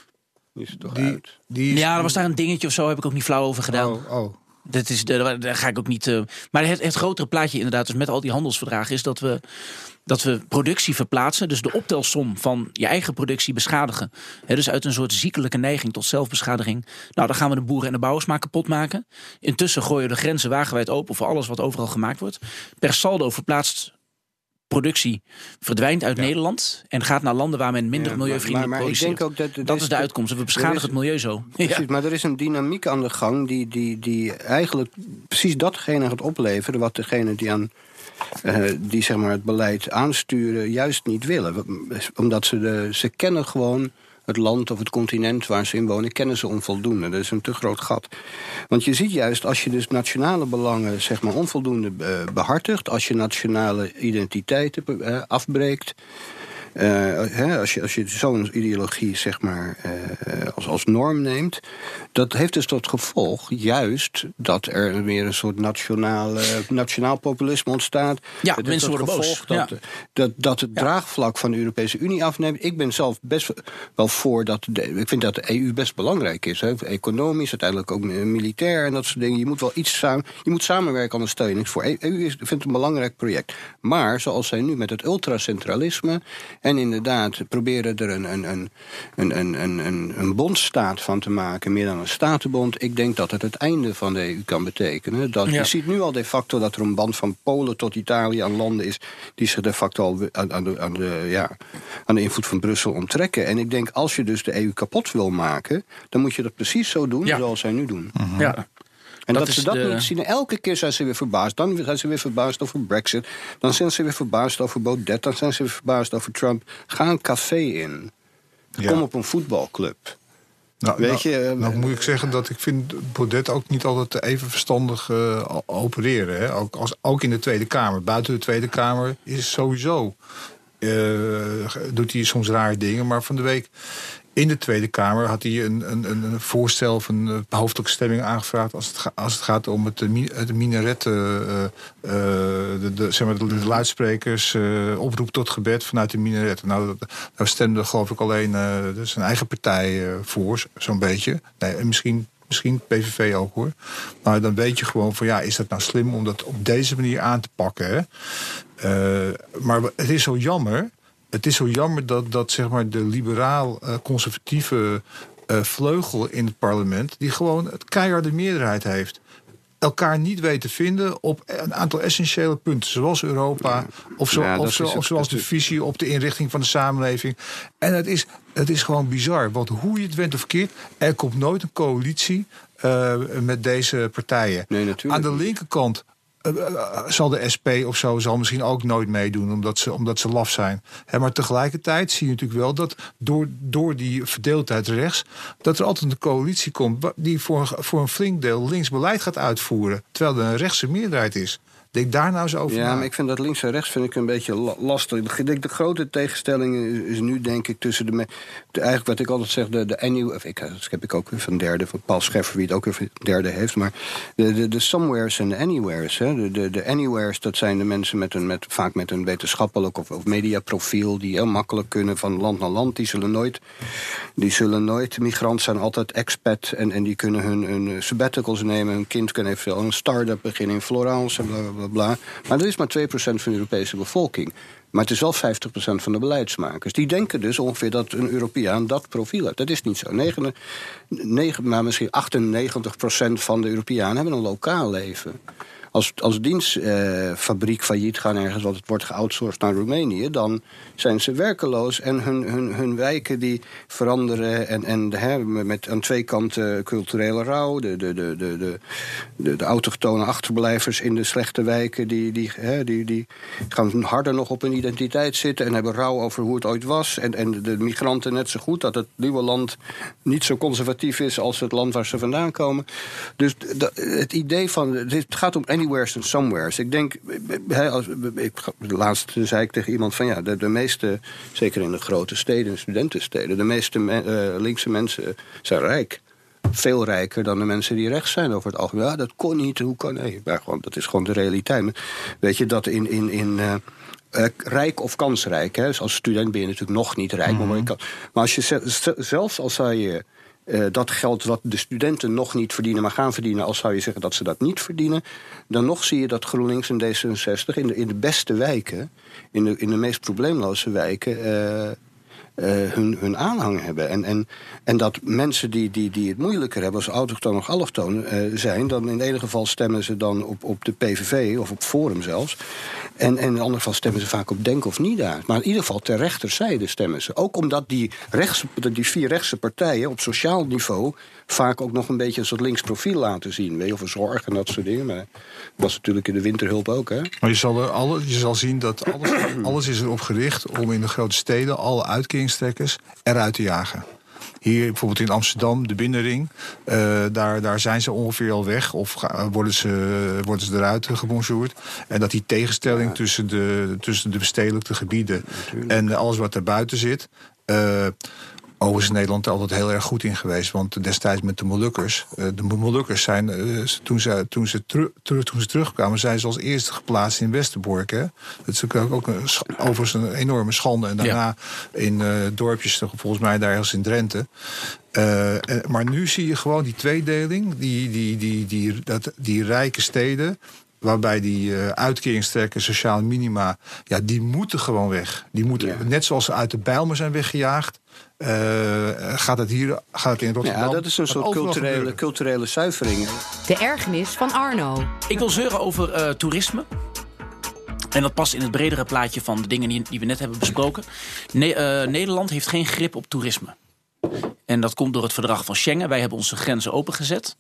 Die is er toch Die, uit. die is- Ja, er was daar een dingetje of zo, heb ik ook niet flauw over gedaan. Oh, oh. Dat is, daar daar ga ik ook niet. eh, maar het, het grotere plaatje, inderdaad, dus met al die handelsverdragen, is dat we, dat we productie verplaatsen. Dus de optelsom van je eigen productie beschadigen. Dus uit een soort ziekelijke neiging tot zelfbeschadiging. Nou, dan gaan we de boeren en de bouwers maar kapot maken. Intussen gooien de grenzen wagenwijd open voor alles wat overal gemaakt wordt. Per saldo verplaatst productie verdwijnt uit Nederland en gaat naar landen waar men minder Ja, milieuvriendelijk maar, maar ik denk ook dat, dat is de uitkomst. We beschadigen het milieu zo. Precies, Ja. maar er is een dynamiek aan de gang die, die, die eigenlijk precies datgene gaat opleveren wat degene die aan eh, die zeg maar het beleid aansturen juist niet willen. Omdat ze, de, ze kennen gewoon het land of het continent waar ze in wonen, kennen ze onvoldoende. Dat is een te groot gat. Want je ziet juist, als je dus nationale belangen zeg maar, onvoldoende eh, behartigt, als je nationale identiteiten eh, afbreekt. Eh, hè, als je, als je zo'n ideologie zeg maar, eh, als, als norm neemt, dat heeft dus tot gevolg juist dat er weer een soort nationale, nationaal populisme ontstaat. Ja, heeft mensen worden boos. gevolg Dat, Ja. dat, dat het draagvlak van de Europese Unie afneemt. Ik ben zelf best wel voor dat. De, ik vind dat de EU best belangrijk is. Hè, economisch, uiteindelijk ook militair en dat soort dingen. Je moet wel iets samen. Je moet samenwerken aan de steun. Voor EU is, ik vind het een belangrijk project. Maar zoals zij nu met het ultracentralisme. En inderdaad proberen er een, een, een, een, een, een, een, bondstaat van te maken. meer dan een statenbond. Ik denk dat het het einde van de EU kan betekenen. Dat, Ja. Je ziet nu al de facto dat er een band van Polen tot Italië aan landen is. die zich de facto al aan, aan, de, aan, de, ja, aan de invloed van Brussel onttrekken. En ik denk, als je dus de EU kapot wil maken. dan moet je dat precies zo doen Ja. zoals zij nu doen. Ja. En Dat ze dat de- niet zien. Elke keer zijn ze weer verbaasd. Dan zijn ze weer verbaasd over Brexit. Dan zijn ze weer verbaasd over Baudet. Dan zijn ze weer verbaasd over Trump. Ga een café in. Ja. Kom op een voetbalclub. Nou, Weet nou, je, eh, nou moet ik zeggen dat ik vind Baudet ook niet altijd even verstandig eh, opereren. Hè? Ook, als, ook in de Tweede Kamer. Buiten de Tweede Kamer is sowieso. eh, doet hij soms rare dingen. Maar van de week in de Tweede Kamer had hij een, een, een voorstel van een hoofdelijke stemming aangevraagd. Als het, als het gaat om het, eh, het minaret. eh, eh, eh, de, de, de, luidsprekers. eh, oproep tot gebed vanuit de minaret. Nou, daar stemde geloof ik alleen eh, dus zijn eigen partij eh, voor, zo'n beetje. Nee, en misschien, misschien PVV ook hoor. Maar dan weet je gewoon van ja, is dat nou slim om dat op deze manier aan te pakken? Eh, maar het is zo jammer. Het is zo jammer dat, dat zeg maar de liberaal-conservatieve eh, vleugel in het parlement, die gewoon het keiharde meerderheid heeft, elkaar niet weet te vinden op een aantal essentiële punten, zoals Europa, of, zo, Ja, of, zo, of zoals de is- visie op de inrichting van de samenleving. En het is, het is gewoon bizar, want hoe je het went of verkeerd, er komt nooit een coalitie eh, met deze partijen. Nee, natuurlijk Aan de linkerkant eh, eh, zal de SP of zo zal misschien ook nooit meedoen, omdat ze, omdat ze laf zijn. Hè, maar tegelijkertijd zie je natuurlijk wel dat door, door die verdeeldheid rechts, dat er altijd een coalitie komt die voor, voor een flink deel links beleid gaat uitvoeren, terwijl er een rechtse meerderheid is. Denk daar nou eens over Ja, na. maar ik vind dat links en rechts vind ik een beetje la- lastig. Ik denk de grote tegenstelling is, is nu denk ik tussen de, de... Eigenlijk wat ik altijd zeg, de, de annual... Of ik, dat heb ik ook weer van derde, van Paul Scheffer, wie het ook weer van derde heeft. Maar de, de, de somewheres en de anywheres. Hè. De, de, de anywheres, dat zijn de mensen met een, met, vaak met een wetenschappelijk of, of mediaprofiel... die heel makkelijk kunnen van land naar land. Die zullen nooit, die zullen nooit migrant zijn, altijd expat. En, en die kunnen hun, hun sabbaticals nemen. Hun kind kan eventueel een start-up beginnen in Florence en bla bla. Maar dat is maar 2% van de Europese bevolking. Maar het is wel 50% van de beleidsmakers. Die denken dus ongeveer dat een Europeaan dat profiel heeft. Dat is niet zo. 9, 9, maar misschien 98% van de Europeanen hebben een lokaal leven. Als, als dienstfabriek failliet gaan ergens, want het wordt geoutsourced naar Roemenië, dan zijn ze werkeloos en hun, hun, hun wijken die veranderen. En, en hè, met aan twee kanten culturele rouw. De, de, de, de, de, de, de autochtone achterblijvers in de slechte wijken, die, die, hè, die, die gaan harder nog op hun identiteit zitten en hebben rouw over hoe het ooit was. En, en de migranten net zo goed, dat het nieuwe land niet zo conservatief is als het land waar ze vandaan komen. Dus het idee van. Het gaat om anywheres en somewheres. Ik denk. hè, als, ik, laatst zei ik tegen iemand van ja, de, de meeste, zeker in de grote steden, studentensteden, de meeste me- eh, linkse mensen zijn rijk. Veel rijker dan de mensen die rechts zijn over het algemeen. Ja, dat kon niet, hoe kan nee? Maar gewoon, dat is gewoon de realiteit. Weet je dat in. in, in eh, eh, rijk of kansrijk. Hè? Dus als student ben je natuurlijk nog niet rijk. maar, kan, maar als je ze- ze- zelfs als zou je eh, dat geld wat de studenten nog niet verdienen, maar gaan verdienen, als zou je zeggen dat ze dat niet verdienen, dan nog zie je dat GroenLinks en D66 in de, in de beste wijken, in de, in de meest probleemloze wijken, uh, hun, hun aanhang hebben. En, en, en dat mensen die, die, die het moeilijker hebben als autochtoon of allochtoon uh, zijn, dan in ieder geval stemmen ze dan op, op de PVV of op Forum zelfs. En, en in ander geval stemmen ze vaak op Denk of Nida. Maar in ieder geval ter rechterzijde stemmen ze. Ook omdat die, rechtse, die vier rechtse partijen op sociaal niveau vaak ook nog een beetje een soort links profiel laten zien. Weet je, over zorg en dat soort dingen. Maar dat was natuurlijk in de winterhulp ook. Hè? Maar je zal, er alle, je zal zien dat alles, alles is erop gericht om in de grote steden alle uitkeringstrekkers eruit te jagen. Hier bijvoorbeeld in Amsterdam, de binnenring, uh, daar, daar zijn ze ongeveer al weg of ga, worden, ze, worden ze eruit gebonjourd. En dat die tegenstelling ja. tussen, de, tussen de bestedelijke gebieden Natuurlijk. en alles wat daarbuiten zit. Uh, Overigens is Nederland er altijd heel erg goed in geweest. Want destijds met de Molukkers. Uh, de Molukkers zijn, uh, toen, ze, toen, ze teru teru toen ze terugkwamen, zijn ze als eerste geplaatst in Westerbork. Hè? Dat is ook, ook een, overigens een enorme schande. En daarna ja. in uh, dorpjes, volgens mij daar ergens in Drenthe. maar nu zie je gewoon die tweedeling. Die, die, die, die, dat, die rijke steden waarbij die uh, uitkeringstrekken, sociale minima, ja, die moeten gewoon weg. Die moeten, ja. Net zoals ze uit de Bijlmer zijn weggejaagd, uh, gaat het hier gaat het in Rotterdam. Ja, dat is een soort culturele, culturele zuivering. De ergernis van Arno. Ik wil zeuren over uh, toerisme. En dat past in het bredere plaatje van de dingen die, die we net hebben besproken. Ne Nederland heeft geen grip op toerisme. En dat komt door het verdrag van Schengen. Wij hebben onze grenzen opengezet.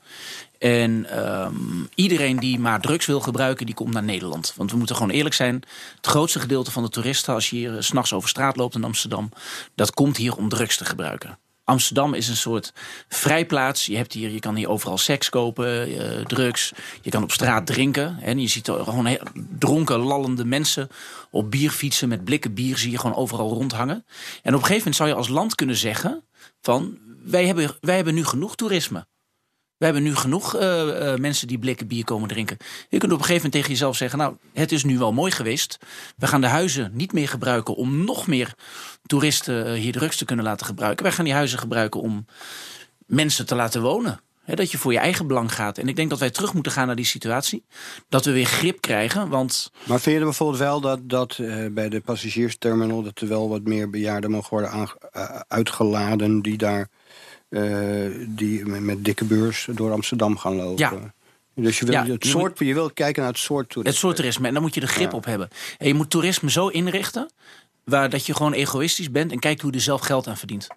En um, iedereen die maar drugs wil gebruiken, die komt naar Nederland. Want we moeten gewoon eerlijk zijn. Het grootste gedeelte van de toeristen, als je hier uh, s'nachts over straat loopt in Amsterdam, dat komt hier om drugs te gebruiken. Amsterdam is een soort vrijplaats. Je, hebt hier, je kan hier overal seks kopen, uh, drugs. Je kan op straat drinken. En je ziet gewoon dronken, lallende mensen op bierfietsen met blikken bier zie je gewoon overal rondhangen. En op een gegeven moment zou je als land kunnen zeggen van wij hebben, wij hebben nu genoeg toerisme. We hebben nu genoeg uh, uh, mensen die blikken bier komen drinken. Je kunt op een gegeven moment tegen jezelf zeggen: Nou, het is nu wel mooi geweest. We gaan de huizen niet meer gebruiken om nog meer toeristen uh, hier drugs te kunnen laten gebruiken. Wij gaan die huizen gebruiken om mensen te laten wonen. He, dat je voor je eigen belang gaat. En ik denk dat wij terug moeten gaan naar die situatie. Dat we weer grip krijgen. Want... Maar vind je er bijvoorbeeld wel dat, dat uh, bij de passagiersterminal... dat er wel wat meer bejaarden mogen worden uh, uitgeladen... die daar uh, die met dikke beurs door Amsterdam gaan lopen? Ja. Dus je wil, ja, het soort, je wil kijken naar het soort toerisme. Het soort toerisme. En dan moet je er grip ja. op hebben. En je moet toerisme zo inrichten... waar dat je gewoon egoïstisch bent... en kijkt hoe je er zelf geld aan verdient.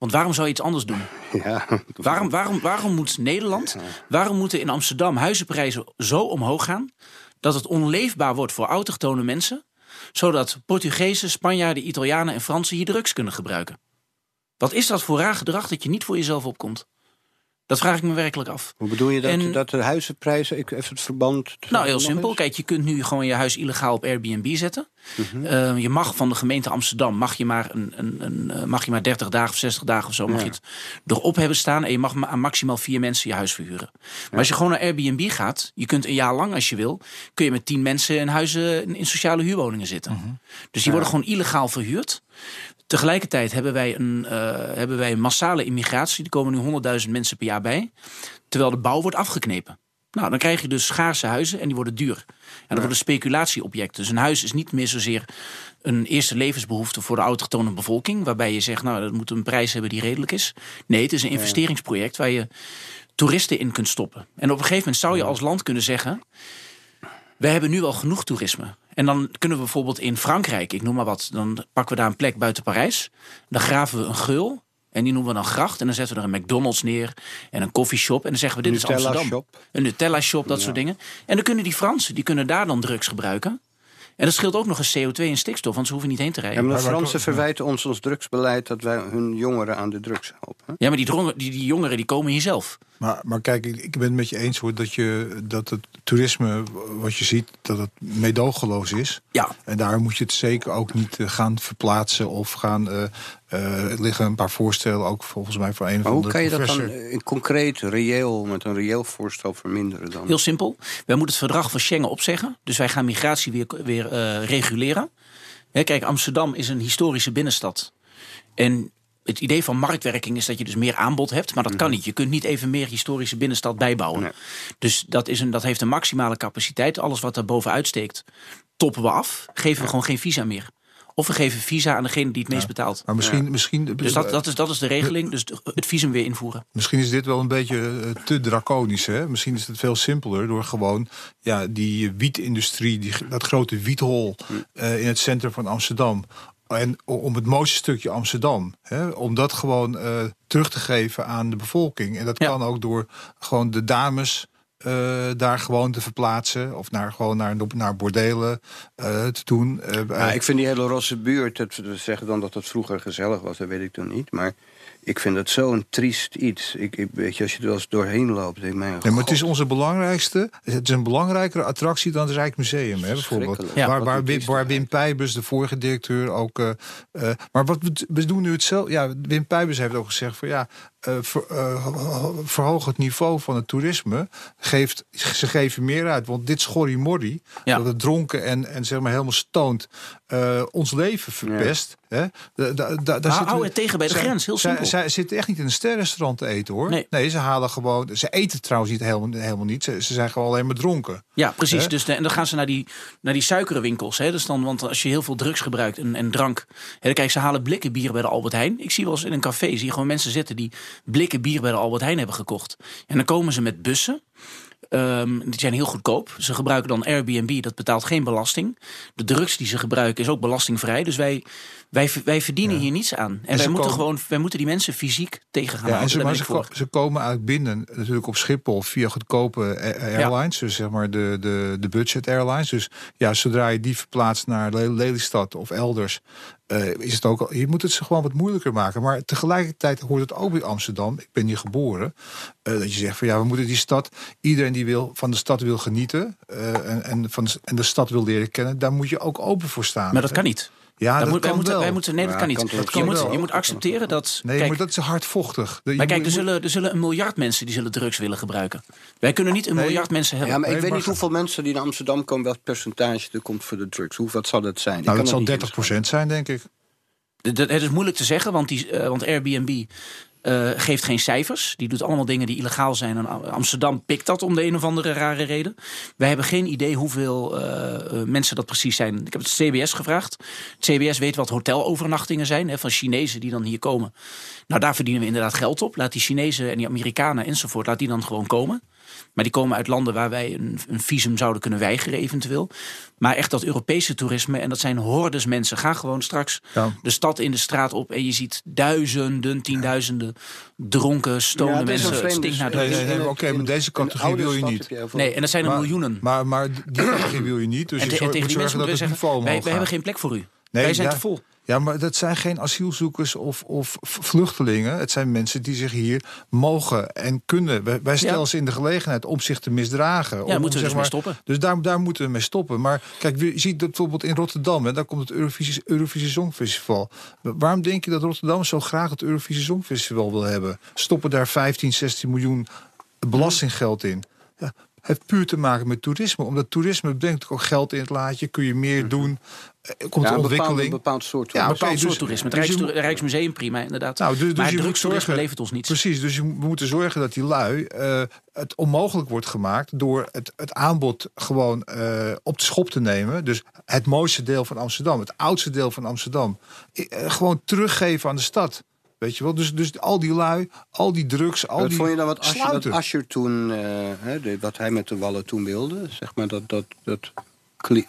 Want waarom zou je iets anders doen? Ja, waarom, waarom, waarom moet Nederland, waarom moeten in Amsterdam huizenprijzen zo omhoog gaan dat het onleefbaar wordt voor autochtone mensen, zodat Portugezen, Spanjaarden, Italianen en Fransen hier drugs kunnen gebruiken? Wat is dat voor raar gedrag dat je niet voor jezelf opkomt? Dat vraag ik me werkelijk af. Hoe bedoel je dat, en, dat de huizenprijzen, ik even het verband... Nou, heel simpel. Eens? Kijk, je kunt nu gewoon je huis illegaal op Airbnb zetten. Mm -hmm. uh, je mag van de gemeente Amsterdam, mag je maar, een, een, een, mag je maar 30 dagen of 60 dagen of zo, mag je het erop hebben staan. En je mag aan maximaal vier mensen je huis verhuren. Maar ja. als je gewoon naar Airbnb gaat, je kunt een jaar lang als je wil, kun je met tien mensen in huizen in, in sociale huurwoningen zitten. Mm -hmm. Dus die ja. worden gewoon illegaal verhuurd. Tegelijkertijd hebben wij, een, uh, hebben wij een massale immigratie. Er komen nu 100.000 mensen per jaar bij. Terwijl de bouw wordt afgeknepen. Nou, dan krijg je dus schaarse huizen en die worden duur. En dat ja. worden speculatieobjecten. Dus een huis is niet meer zozeer een eerste levensbehoefte voor de autochtone bevolking. Waarbij je zegt, nou, dat moet een prijs hebben die redelijk is. Nee, het is een investeringsproject waar je toeristen in kunt stoppen. En op een gegeven moment zou je als land kunnen zeggen... we hebben nu al genoeg toerisme. En dan kunnen we bijvoorbeeld in Frankrijk, ik noem maar wat, dan pakken we daar een plek buiten Parijs. Dan graven we een geul. En die noemen we dan gracht. En dan zetten we er een McDonald's neer en een coffeeshop. En dan zeggen we, dit Nutella is Amsterdam. Shop. Een Nutella-shop, dat ja. soort dingen. En dan kunnen die Fransen, die kunnen daar dan drugs gebruiken. En dat scheelt ook nog eens CO2 en stikstof, want ze hoeven niet heen te rijden. Ja, maar de Fransen verwijten ons ons drugsbeleid dat wij hun jongeren aan de drugs helpen. Ja, maar die, drongen, die, die jongeren die komen hier zelf. Maar, maar kijk, ik, ik ben het met je eens hoor dat, je, dat het toerisme, wat je ziet, dat het meedogenloos is. Ja. En daar moet je het zeker ook niet uh, gaan verplaatsen of gaan. Uh, uh, er liggen een paar voorstellen ook volgens mij voor een maar van de Hoe kan je dat dan in concreet, reëel, met een reëel voorstel verminderen dan? Heel simpel. Wij moeten het verdrag van Schengen opzeggen. Dus wij gaan migratie weer, weer reguleren. Hè, kijk, Amsterdam is een historische binnenstad. En het idee van marktwerking is dat je dus meer aanbod hebt, maar dat kan Mhm. niet. Je kunt niet even meer historische binnenstad bijbouwen. Nee. Dus dat, is een, dat heeft een maximale capaciteit. Alles wat daar bovenuit steekt, toppen we af. Geven we gewoon geen visa meer. Of we geven visa aan degene die het meest betaalt. Maar misschien, misschien, Dus dat, dat, is, dat is de regeling. Dus het visum weer invoeren. Misschien is dit wel een beetje eh, te draconisch. Hè? Misschien is het veel simpeler door gewoon ja, die wietindustrie, die, dat grote wiethol eh, in het centrum van Amsterdam. En om het mooiste stukje Amsterdam. Hè? Om dat gewoon eh, terug te geven aan de bevolking. En dat Ja. kan ook door gewoon de dames. eh, daar gewoon te verplaatsen of naar gewoon naar, naar bordelen eh, te doen. Eh, Ja, ik vind die hele rosse buurt, het, we zeggen dan dat het vroeger gezellig was, dat weet ik dan niet. Maar ik vind het zo'n triest iets. Ik, ik, weet je, als je er wel eens doorheen loopt, denk ik, mijn Nee, maar het is onze belangrijkste. Het is een belangrijkere attractie dan het Rijksmuseum, hè, bijvoorbeeld. Ja. waar, waar, Wim, waar Wim. Pijbus, de vorige directeur, ook. eh, eh, maar wat we, we doen nu hetzelfde. Ja, Wim Pijbus heeft ook gezegd van ja. Eh, ver- eh, verhoog het niveau van het toerisme. Geeft, ze geven meer uit. Want dit schorrimorri, Ja. dat het dronken en, en zeg maar helemaal stoont, eh, ons leven verpest. Hè? Da, da, da, daar Hou- zitten hou we- het tegen bij de zij- grens, heel simpel. Zij zitten echt niet in een sterrenrestaurant te eten hoor. Nee. ze halen gewoon. Ze eten trouwens niet helemaal, helemaal niet. Ze, ze zijn gewoon alleen maar dronken. Ja, precies. Hè? Dus de- en dan gaan ze naar die, naar die suikerenwinkels. Hè. Dus dan, want als je heel veel drugs gebruikt en, en drank. Hè, dan kijk, ze halen blikken bier bij de Albert Heijn. Ik zie wel eens in een café zie je gewoon mensen zitten die blikken bier bij de Albert Heijn hebben gekocht. En dan komen ze met bussen. Ehm, die zijn heel goedkoop. Ze gebruiken dan Airbnb, dat betaalt geen belasting. De drugs die ze gebruiken is ook belastingvrij. Dus wij, wij, wij verdienen hier niets aan. En, wij, ze moeten komen- gewoon, wij moeten die mensen fysiek tegen gaan Ja, en ze, maar ze, ko- komen uit binnen natuurlijk op Schiphol via goedkope airlines. Dus zeg maar de, de, de budget airlines. Dus ja, zodra je die verplaatst naar Le- Lelystad of elders. Eh, is het ook je moet het ze gewoon wat moeilijker maken. Maar tegelijkertijd hoort het ook bij Amsterdam. Ik ben hier geboren. eh, dat je zegt van ja, we moeten die stad. Iedereen die wil, van de stad wil genieten. eh, en, en, van de, en de stad wil leren kennen. Daar moet je ook open voor staan. Maar dat kan niet. Ja, dat moet, wij, kan moeten, wel. wij moeten, nee, dat Ja, kan niet. kan je, moet, je moet accepteren dat. Nee, kijk, maar dat is hardvochtig. Je Maar kijk, moet- er zullen, er zullen een miljard mensen die zullen drugs willen gebruiken. Wij kunnen niet een Nee. miljard mensen hebben. Ja, maar ik Nee, weet maar- niet hoeveel mensen die naar Amsterdam komen, welk percentage er komt voor de drugs. Hoe, wat zal dat zijn? Nou, dat zal niet 30% zijn, denk ik. Dat- Het is moeilijk te zeggen, want, die, eh, want Airbnb eh, geeft geen cijfers. Die doet allemaal dingen die illegaal zijn. En Am- Amsterdam pikt dat om de een of andere rare reden. Wij hebben geen idee hoeveel eh, eh, mensen dat precies zijn. Ik heb het CBS gevraagd. Het CBS weet wat hotelovernachtingen zijn hè, van Chinezen die dan hier komen. Nou, daar verdienen we inderdaad geld op. Laat die Chinezen en die Amerikanen enzovoort, laat die dan gewoon komen. Maar die komen uit landen waar wij een, een visum zouden kunnen weigeren eventueel. Maar echt dat Europese toerisme, en dat zijn hordes mensen. Ga gewoon straks Ja. de stad in de straat op en je ziet duizenden, tienduizenden dronken, stonen Ja, mensen. Het stinkt naar de Nee, nee, oké, maar in- deze categorie wil je niet. Nee, en dat zijn er Maar- miljoenen. Maar, maar die categorie wil je niet. Dus en, je te- en tegen die mensen moeten we zeggen, wij, hebben geen plek voor u. Nee, wij zijn ja. te vol. Ja, maar dat zijn geen asielzoekers of, of vluchtelingen. Het zijn mensen die zich hier mogen en kunnen. Wij, wij stellen Ja. ze in de gelegenheid om zich te misdragen. Ja, om, moeten we zeg dus mee maar- stoppen. Dus daar, daar moeten we mee stoppen. Maar kijk, je ziet dat bijvoorbeeld in Rotterdam, hè, daar komt het Eurovisie, Eurovisie Songfestival. Waarom denk je dat Rotterdam zo graag het Eurovisie Songfestival wil hebben? Stoppen daar 15, 16 miljoen belastinggeld in. Ja, heeft puur te maken met toerisme. Omdat toerisme brengt ook geld in het laadje. Kun je meer doen. Eh, Komt Ja, een bepaald, ontwikkeling. een bepaald soort. Ja, Een bepaald dus- soort toerisme. Het dus Rijks, Rijksmuseum prima, inderdaad. Nou, dus, dus maar drugstoerisme zorgen, levert ons niets. Precies, dus moet moeten zorgen dat die lui eh, het onmogelijk wordt gemaakt door het, het aanbod gewoon eh, op de schop te nemen. Dus het mooiste deel van Amsterdam, het oudste deel van Amsterdam, gewoon teruggeven aan de stad. Weet je wel? Dus, dus al die lui, al die drugs, al Wat die vond je dan wat Ascher, wat toen, eh, hè, de- wat hij met de wallen toen wilde? Zeg maar dat, dat, dat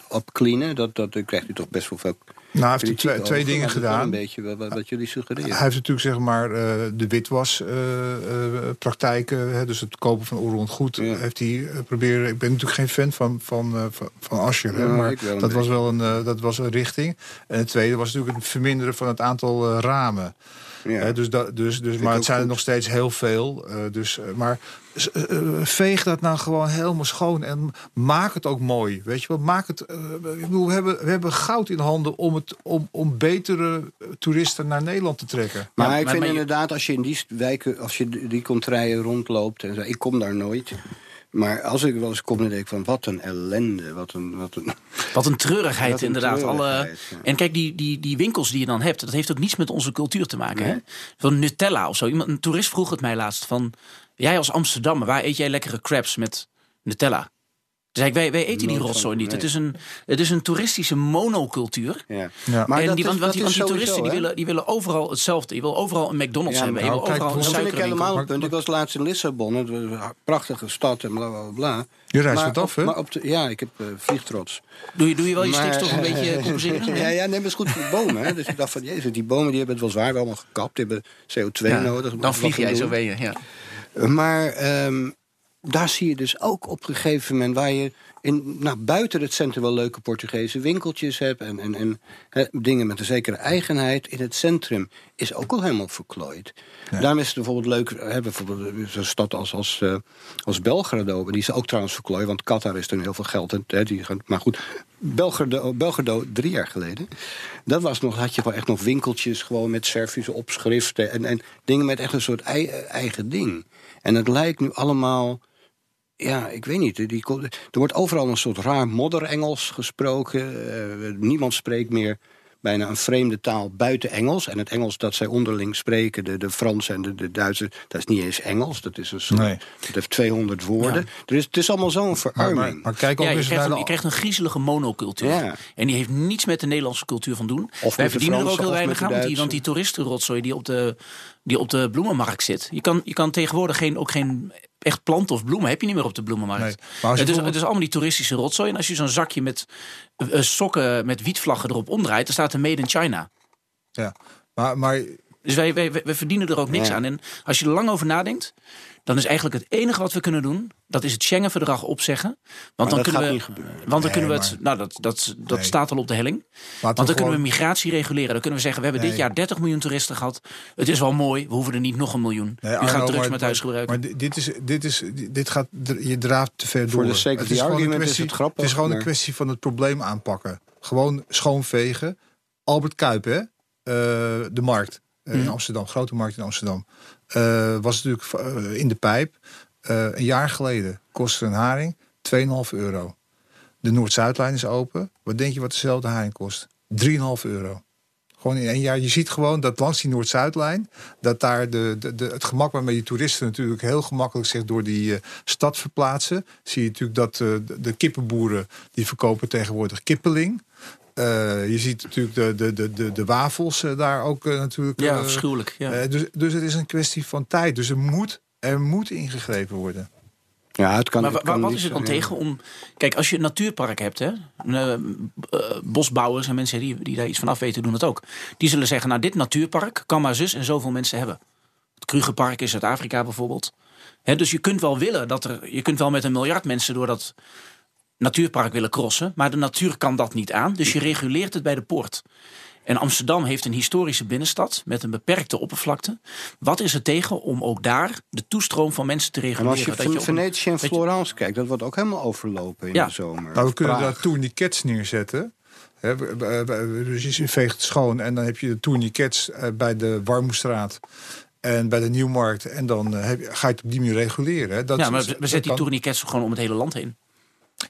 opcleanen, dat, dat krijgt u toch best wel veel Nou, hij heeft twee, twee dingen gedaan. Een beetje wat, wat- wat jullie suggereren. Hij heeft natuurlijk zeg maar eh, de witwaspraktijken, hè, dus het kopen van onroerend goed, Ja. heeft hij eh, proberen. Ik ben natuurlijk geen fan van van eh, van, Ja, maar dat was wel een eh, dat was een richting. En het tweede was natuurlijk het verminderen van het aantal eh, ramen. Ja. Dus dat, dus, dus, maar het zijn er nog steeds heel veel. eh, dus, eh, maar eh, eh, veeg dat nou gewoon helemaal schoon en maak het ook mooi. Weet je wel, maak het. eh, ik bedoel, we hebben, we hebben goud in handen om, het, om, om betere eh, toeristen naar Nederland te trekken. Maar Ja, ik maar- vind maar je- inderdaad, als je in die wijken, als je die contraien rondloopt en zo, ik kom daar nooit. Maar als ik wel eens kom, dan denk ik van wat een ellende. Wat een, wat een, Wat een treurigheid, Wat een inderdaad. Alle... ja. En kijk, die, die, die winkels die je dan hebt, dat heeft ook niets met onze cultuur te maken. Hè? Van Nutella of zo. Iemand, een toerist vroeg het mij laatst van... Jij als Amsterdammer, waar eet jij lekkere crepes met Nutella? Toen zei ik, wij, wij eten die rotzooi niet. nee. Het, is een, het is een toeristische monocultuur. ja. Ja. Maar en die, is- want, die, want die toeristen die willen, die willen overal hetzelfde. Je wil overal een McDonald's Ja, hebben. Je nou, wil kijk, overal een vind ik helemaal. Ik was laatst in Lissabon. Het was een prachtige stad en bla bla bla. Je reist wat af, hè? Maar op de, ja, ik heb eh, vliegtrots. Doe je, doe je wel je stikstof een beetje compenseren? ja, ja, nee, maar het is goed voor de bomen. Hè. Dus ik dacht van, jezus, die bomen die hebben het wel zwaar allemaal gekapt. Die hebben CO2 Ja, nodig. dan vlieg jij zo weer. Ja. Maar ehm, daar zie je dus ook op een gegeven moment... waar je in, nou, buiten het centrum wel leuke Portugese winkeltjes hebt... en, en, en dingen met een zekere eigenheid. In het centrum is ook al helemaal verklooid. Daarom is het bijvoorbeeld leuk... Hè, bijvoorbeeld zo'n stad als, als, eh, als Belgrado... die is ook trouwens verklooid, want Qatar is er heel veel geld... En, die maar goed, Belgrado, Belgrado drie jaar geleden... dat was nog, had je wel echt nog winkeltjes... gewoon met Servische opschriften... en, en dingen met echt een soort ei- eigen ding... En het lijkt nu allemaal. Ja, ik weet niet. Die, er wordt overal een soort raar modder-Engels gesproken. Eh, niemand spreekt meer bijna een vreemde taal buiten Engels. En het Engels dat zij onderling spreken, de, de Fransen en de, de Duitsers... dat is niet eens Engels. Dat, is een soort, Nee. dat heeft 200 woorden. Er is, het is allemaal zo'n verarming. maar, maar kijk ook Ja, je eens krijgt, naar een, de... je krijgt een griezelige monocultuur. Ja. En die heeft niets met de Nederlandse cultuur van doen. met Wij de verdienen er ook heel of weinig aan. Want die, want die toeristenrotzooi die op de, die op de bloemenmarkt zit. Je kan, je kan tegenwoordig geen, ook geen echt planten of bloemen heb je niet meer op de bloemenmarkt. Nee. Maar het, is, bijvoorbeeld- het is allemaal die toeristische rotzooi. En als je zo'n zakje met eh, sokken met wietvlaggen erop omdraait... dan staat er Made in China. Ja. Maar, maar Dus wij, wij, wij verdienen er ook niks Ja. aan. En als je er lang over nadenkt, dan is eigenlijk het enige wat we kunnen doen, dat is het Schengen-verdrag opzeggen. Want dan dat kunnen gaat we, niet gebeuren. Want dan Nee, kunnen we het, nou dat, dat, dat Nee. staat al op de helling. laten Want dan we kunnen we migratie reguleren. Dan kunnen we zeggen, we hebben dit jaar 30 miljoen toeristen gehad. Het is wel mooi, we hoeven er niet nog een miljoen. Nee, U Arno, gaat drugs maar- met huis gebruiken. Maar di- dit is, dit is, dit gaat, je draaft te ver door. de of Het the is gewoon een argument is kwestie- het grappig, Het is gewoon maar- een kwestie van het probleem aanpakken. Gewoon schoonvegen. Albert Kuip, hè? Eh, de markt eh, in Mhm. Amsterdam, grote markt in Amsterdam. Eh, was natuurlijk eh, in de pijp. Een jaar geleden kostte een haring 2,5 euro. De Noord-Zuidlijn is open. Wat denk je wat dezelfde haring kost? 3,5 euro. Gewoon in één jaar. Je ziet gewoon dat langs die Noord-Zuidlijn... dat daar de, de, de, het gemak waarmee die toeristen natuurlijk heel gemakkelijk zich door die stad verplaatsen. Zie je natuurlijk dat de, de kippenboeren die verkopen tegenwoordig kippeling. Eh, je ziet natuurlijk de, de, de, de, de wafels eh, daar ook eh, natuurlijk. ja, afschuwelijk. Ja. eh, dus, dus het is een kwestie van tijd. Dus er moet, er moet ingegrepen worden. Ja, het kan, maar het kan wat is er dan tegen om... Kijk, als je een natuurpark hebt, hè, bosbouwers en mensen die, die daar iets van af weten, doen het ook. Die zullen zeggen, nou dit natuurpark kan maar zus en zoveel mensen hebben. Het Krugerpark in Zuid-Afrika bijvoorbeeld. Hè, dus je kunt wel willen dat er... Je kunt wel met een miljard mensen door dat natuurpark willen crossen. Maar de natuur kan dat niet aan. Dus je reguleert het bij de poort. En Amsterdam heeft een historische binnenstad met een beperkte oppervlakte. Wat is er tegen om ook daar de toestroom van mensen te En reguleren? als je, Dat je op een- Venetië en je- Florence kijkt, dat wordt ook helemaal overlopen in Ja. de zomer. Nou, we kunnen Praag. daar tourniquets neerzetten. Hè, we- we- we- dus je veegt het schoon en dan heb je de tourniquets eh, bij de Warmoestraat en bij de Nieuwmarkt. En dan eh, heb je, ga je het op die manier reguleren. Hè. Dat ja, maar dat we zetten die tourniquets gewoon om het hele land heen.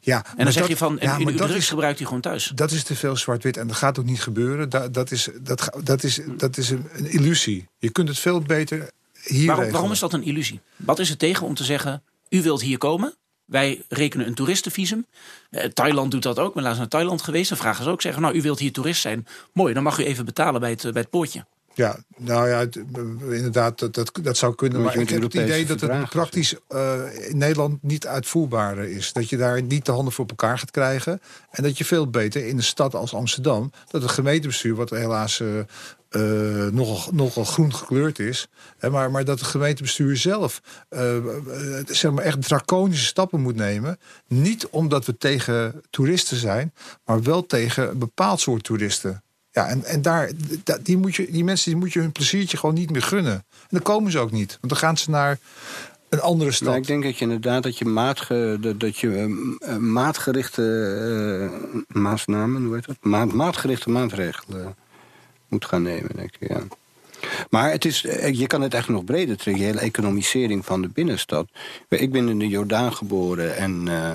Ja, En maar dan zeg je van, en ja, in maar dat is, gebruikt u gewoon thuis. dat is te veel zwart-wit en dat gaat ook niet gebeuren. Dat, dat is, dat, dat is, dat is een, een illusie. Je kunt het veel beter hier Waarom, waarom is dat een illusie? Wat is er tegen om te zeggen, u wilt hier komen? Wij rekenen een toeristenvisum. Eh, Thailand doet dat ook. Ben laatst naar Thailand geweest. Dan vragen ze ook zeggen, nou, u wilt hier toerist zijn. Mooi, dan mag u even betalen bij het, eh, bij het poortje. Ja, nou ja, het- eh, inderdaad, dat, dat, dat zou kunnen. Maar ik heb het idee dat het praktisch eh, in Nederland niet uitvoerbaar is. Dat je daar niet de handen voor op elkaar gaat krijgen. En dat je veel beter in een stad als Amsterdam, dat het gemeentebestuur, wat helaas eh, eh, nogal, nogal groen gekleurd is, hè, maar, maar dat het gemeentebestuur zelf zeg maar echt draconische stappen moet nemen. Niet omdat we tegen toeristen zijn, maar wel tegen een bepaald soort toeristen. Ja, en, en daar, da- die, moet je, die mensen die moet je hun pleziertje gewoon niet meer gunnen. En dan komen ze ook niet. Want dan gaan ze naar een andere stad. Nou, ik denk dat je inderdaad dat je, maatge, dat, dat je ehm, eh, maatgerichte eh, maatnamen, hoe heet dat? Maat, maatgerichte maatregelen moet gaan nemen, denk ik. Ja. Maar het is, eh, je kan het echt nog breder trekken, de hele economisering van de binnenstad. Ik ben in de Jordaan geboren en uh,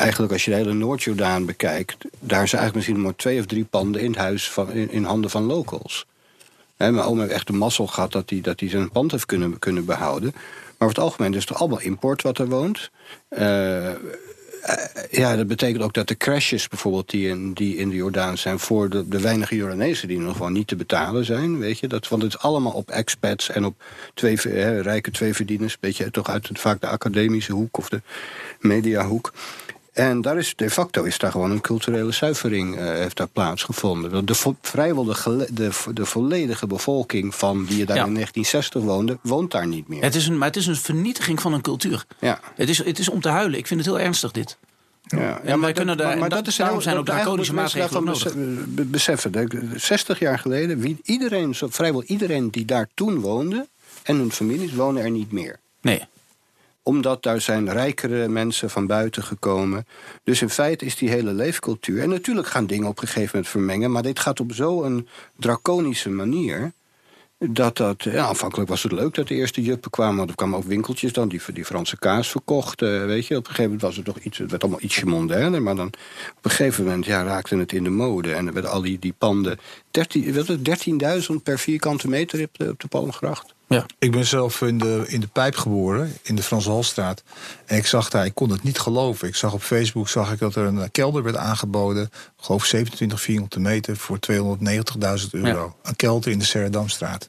eigenlijk als je de hele Noord-Jordaan bekijkt... daar zijn eigenlijk misschien maar twee of drie panden in het huis van, in, in handen van locals. He, mijn oom heeft echt de mazzel gehad dat hij, dat zijn pand heeft kunnen, kunnen behouden. Maar over het algemeen is het allemaal import wat er woont. Uh, ja, dat betekent ook dat de crashes bijvoorbeeld die in, die in de Jordaan zijn... voor de, de weinige Jordanezen die nog gewoon niet te betalen zijn. Weet je? Dat, want het is allemaal op expats en op twee, hè, rijke tweeverdieners. Beetje toch uit het, vaak de academische hoek of de mediahoek. En daar is, de facto is daar gewoon een culturele zuivering uh, heeft daar plaatsgevonden. De, vrijwel de, de, de, volledige bevolking van die daar in 1960 woonde, woont daar niet meer. Het is een, maar het is een vernietiging van een cultuur. Ja. Het, is, het is om te huilen. Ik vind het heel ernstig dit. Ja, en wij kunnen daar, maar, dat is daarom zijn ook draconische maatregelen nodig. Beseffen, 60 jaar geleden, wie, iedereen, vrijwel iedereen die daar toen woonde... en hun families wonen er niet meer. Nee omdat daar zijn rijkere mensen van buiten gekomen. Dus in feite is die hele leefcultuur... en natuurlijk gaan dingen op een gegeven moment vermengen... maar dit gaat op zo'n draconische manier... Dat dat, ja, aanvankelijk was het leuk dat de eerste juppen kwamen. Want er kwamen ook winkeltjes dan die, die Franse kaas verkochten. Weet je, op een gegeven moment was het toch iets, het werd allemaal ietsje mondainer. Maar dan op een gegeven moment ja, raakte het in de mode. En er werden al die, die panden, 13.000 per vierkante meter op de, op de Palmgracht. Ja. Ik ben zelf in de, in de Pijp geboren, in de Frans Halstraat. En ik zag daar, ik kon het niet geloven. Ik zag op Facebook zag ik dat er een kelder werd aangeboden. Ik geloof 27 vierkante meter voor 290.000 euro. Een kelder in de Serredamstraat.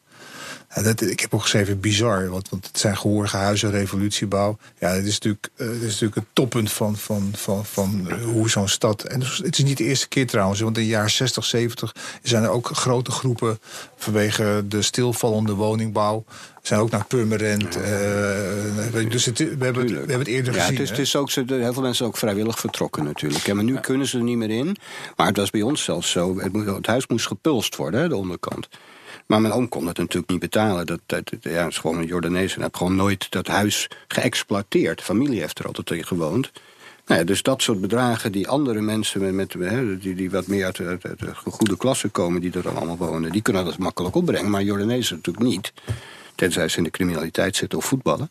Ja, dat, ik heb ook geschreven bizar, want, want het zijn gehoorige huizen, revolutiebouw. Ja, het is natuurlijk, uh, is natuurlijk het toppunt van, van, van, van uh, hoe zo'n stad. En het is niet de eerste keer trouwens, want in de jaren 60, 70 zijn er ook grote groepen vanwege de stilvallende woningbouw. Zijn ook naar Purmerend. Uh, dus het, we, hebben, we hebben het eerder ja, gezien. Het is, het is ook, heel veel mensen ook vrijwillig vertrokken natuurlijk. Ja, maar nu kunnen ze er niet meer in. Maar het was bij ons zelfs zo. Het, het huis moest gepulst worden, hè, de onderkant. Maar mijn oom kon het natuurlijk niet betalen. Dat, dat, ja, is gewoon een Jordanees en heeft gewoon nooit dat huis geëxploiteerd. Familie heeft er altijd in gewoond. Nou ja, dus dat soort bedragen die andere mensen met, met, die, die wat meer uit, de goede klasse komen, die er dan allemaal wonen, die kunnen dat makkelijk opbrengen. Maar Jordanezen natuurlijk niet. Tenzij ze in de criminaliteit zitten of voetballen.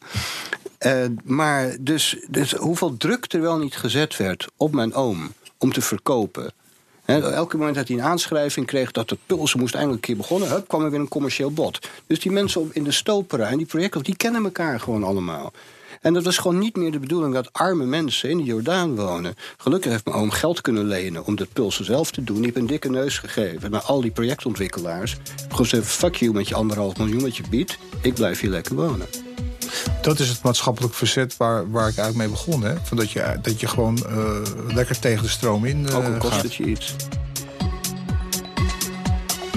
Uh, maar dus, dus hoeveel druk er wel niet gezet werd op mijn oom om te verkopen elke moment dat hij een aanschrijving kreeg dat het pulsen moest eindelijk een keer begonnen, hup, kwam er weer een commercieel bod. Dus die mensen in de stoperij die projecten, die kennen elkaar gewoon allemaal. En dat was gewoon niet meer de bedoeling dat arme mensen in de Jordaan wonen. Gelukkig heeft mijn oom geld kunnen lenen om dat pulsen zelf te doen. Die heeft een dikke neus gegeven naar al die projectontwikkelaars. Gewoon gezegd, fuck you met je anderhalf miljoen wat je biedt. Ik blijf hier lekker wonen. Dat is het maatschappelijk verzet waar, waar ik eigenlijk mee begon. Hè? Van dat, je, dat je gewoon uh, lekker tegen de stroom in uh, Ook al kost gaat. het je iets.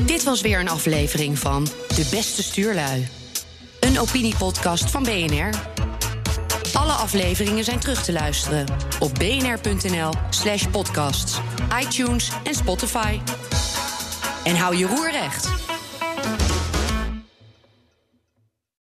Dit was weer een aflevering van De Beste Stuurlui. Een opiniepodcast van BNR. Alle afleveringen zijn terug te luisteren op bnr.nl slash podcasts, iTunes en Spotify. En hou je roer recht.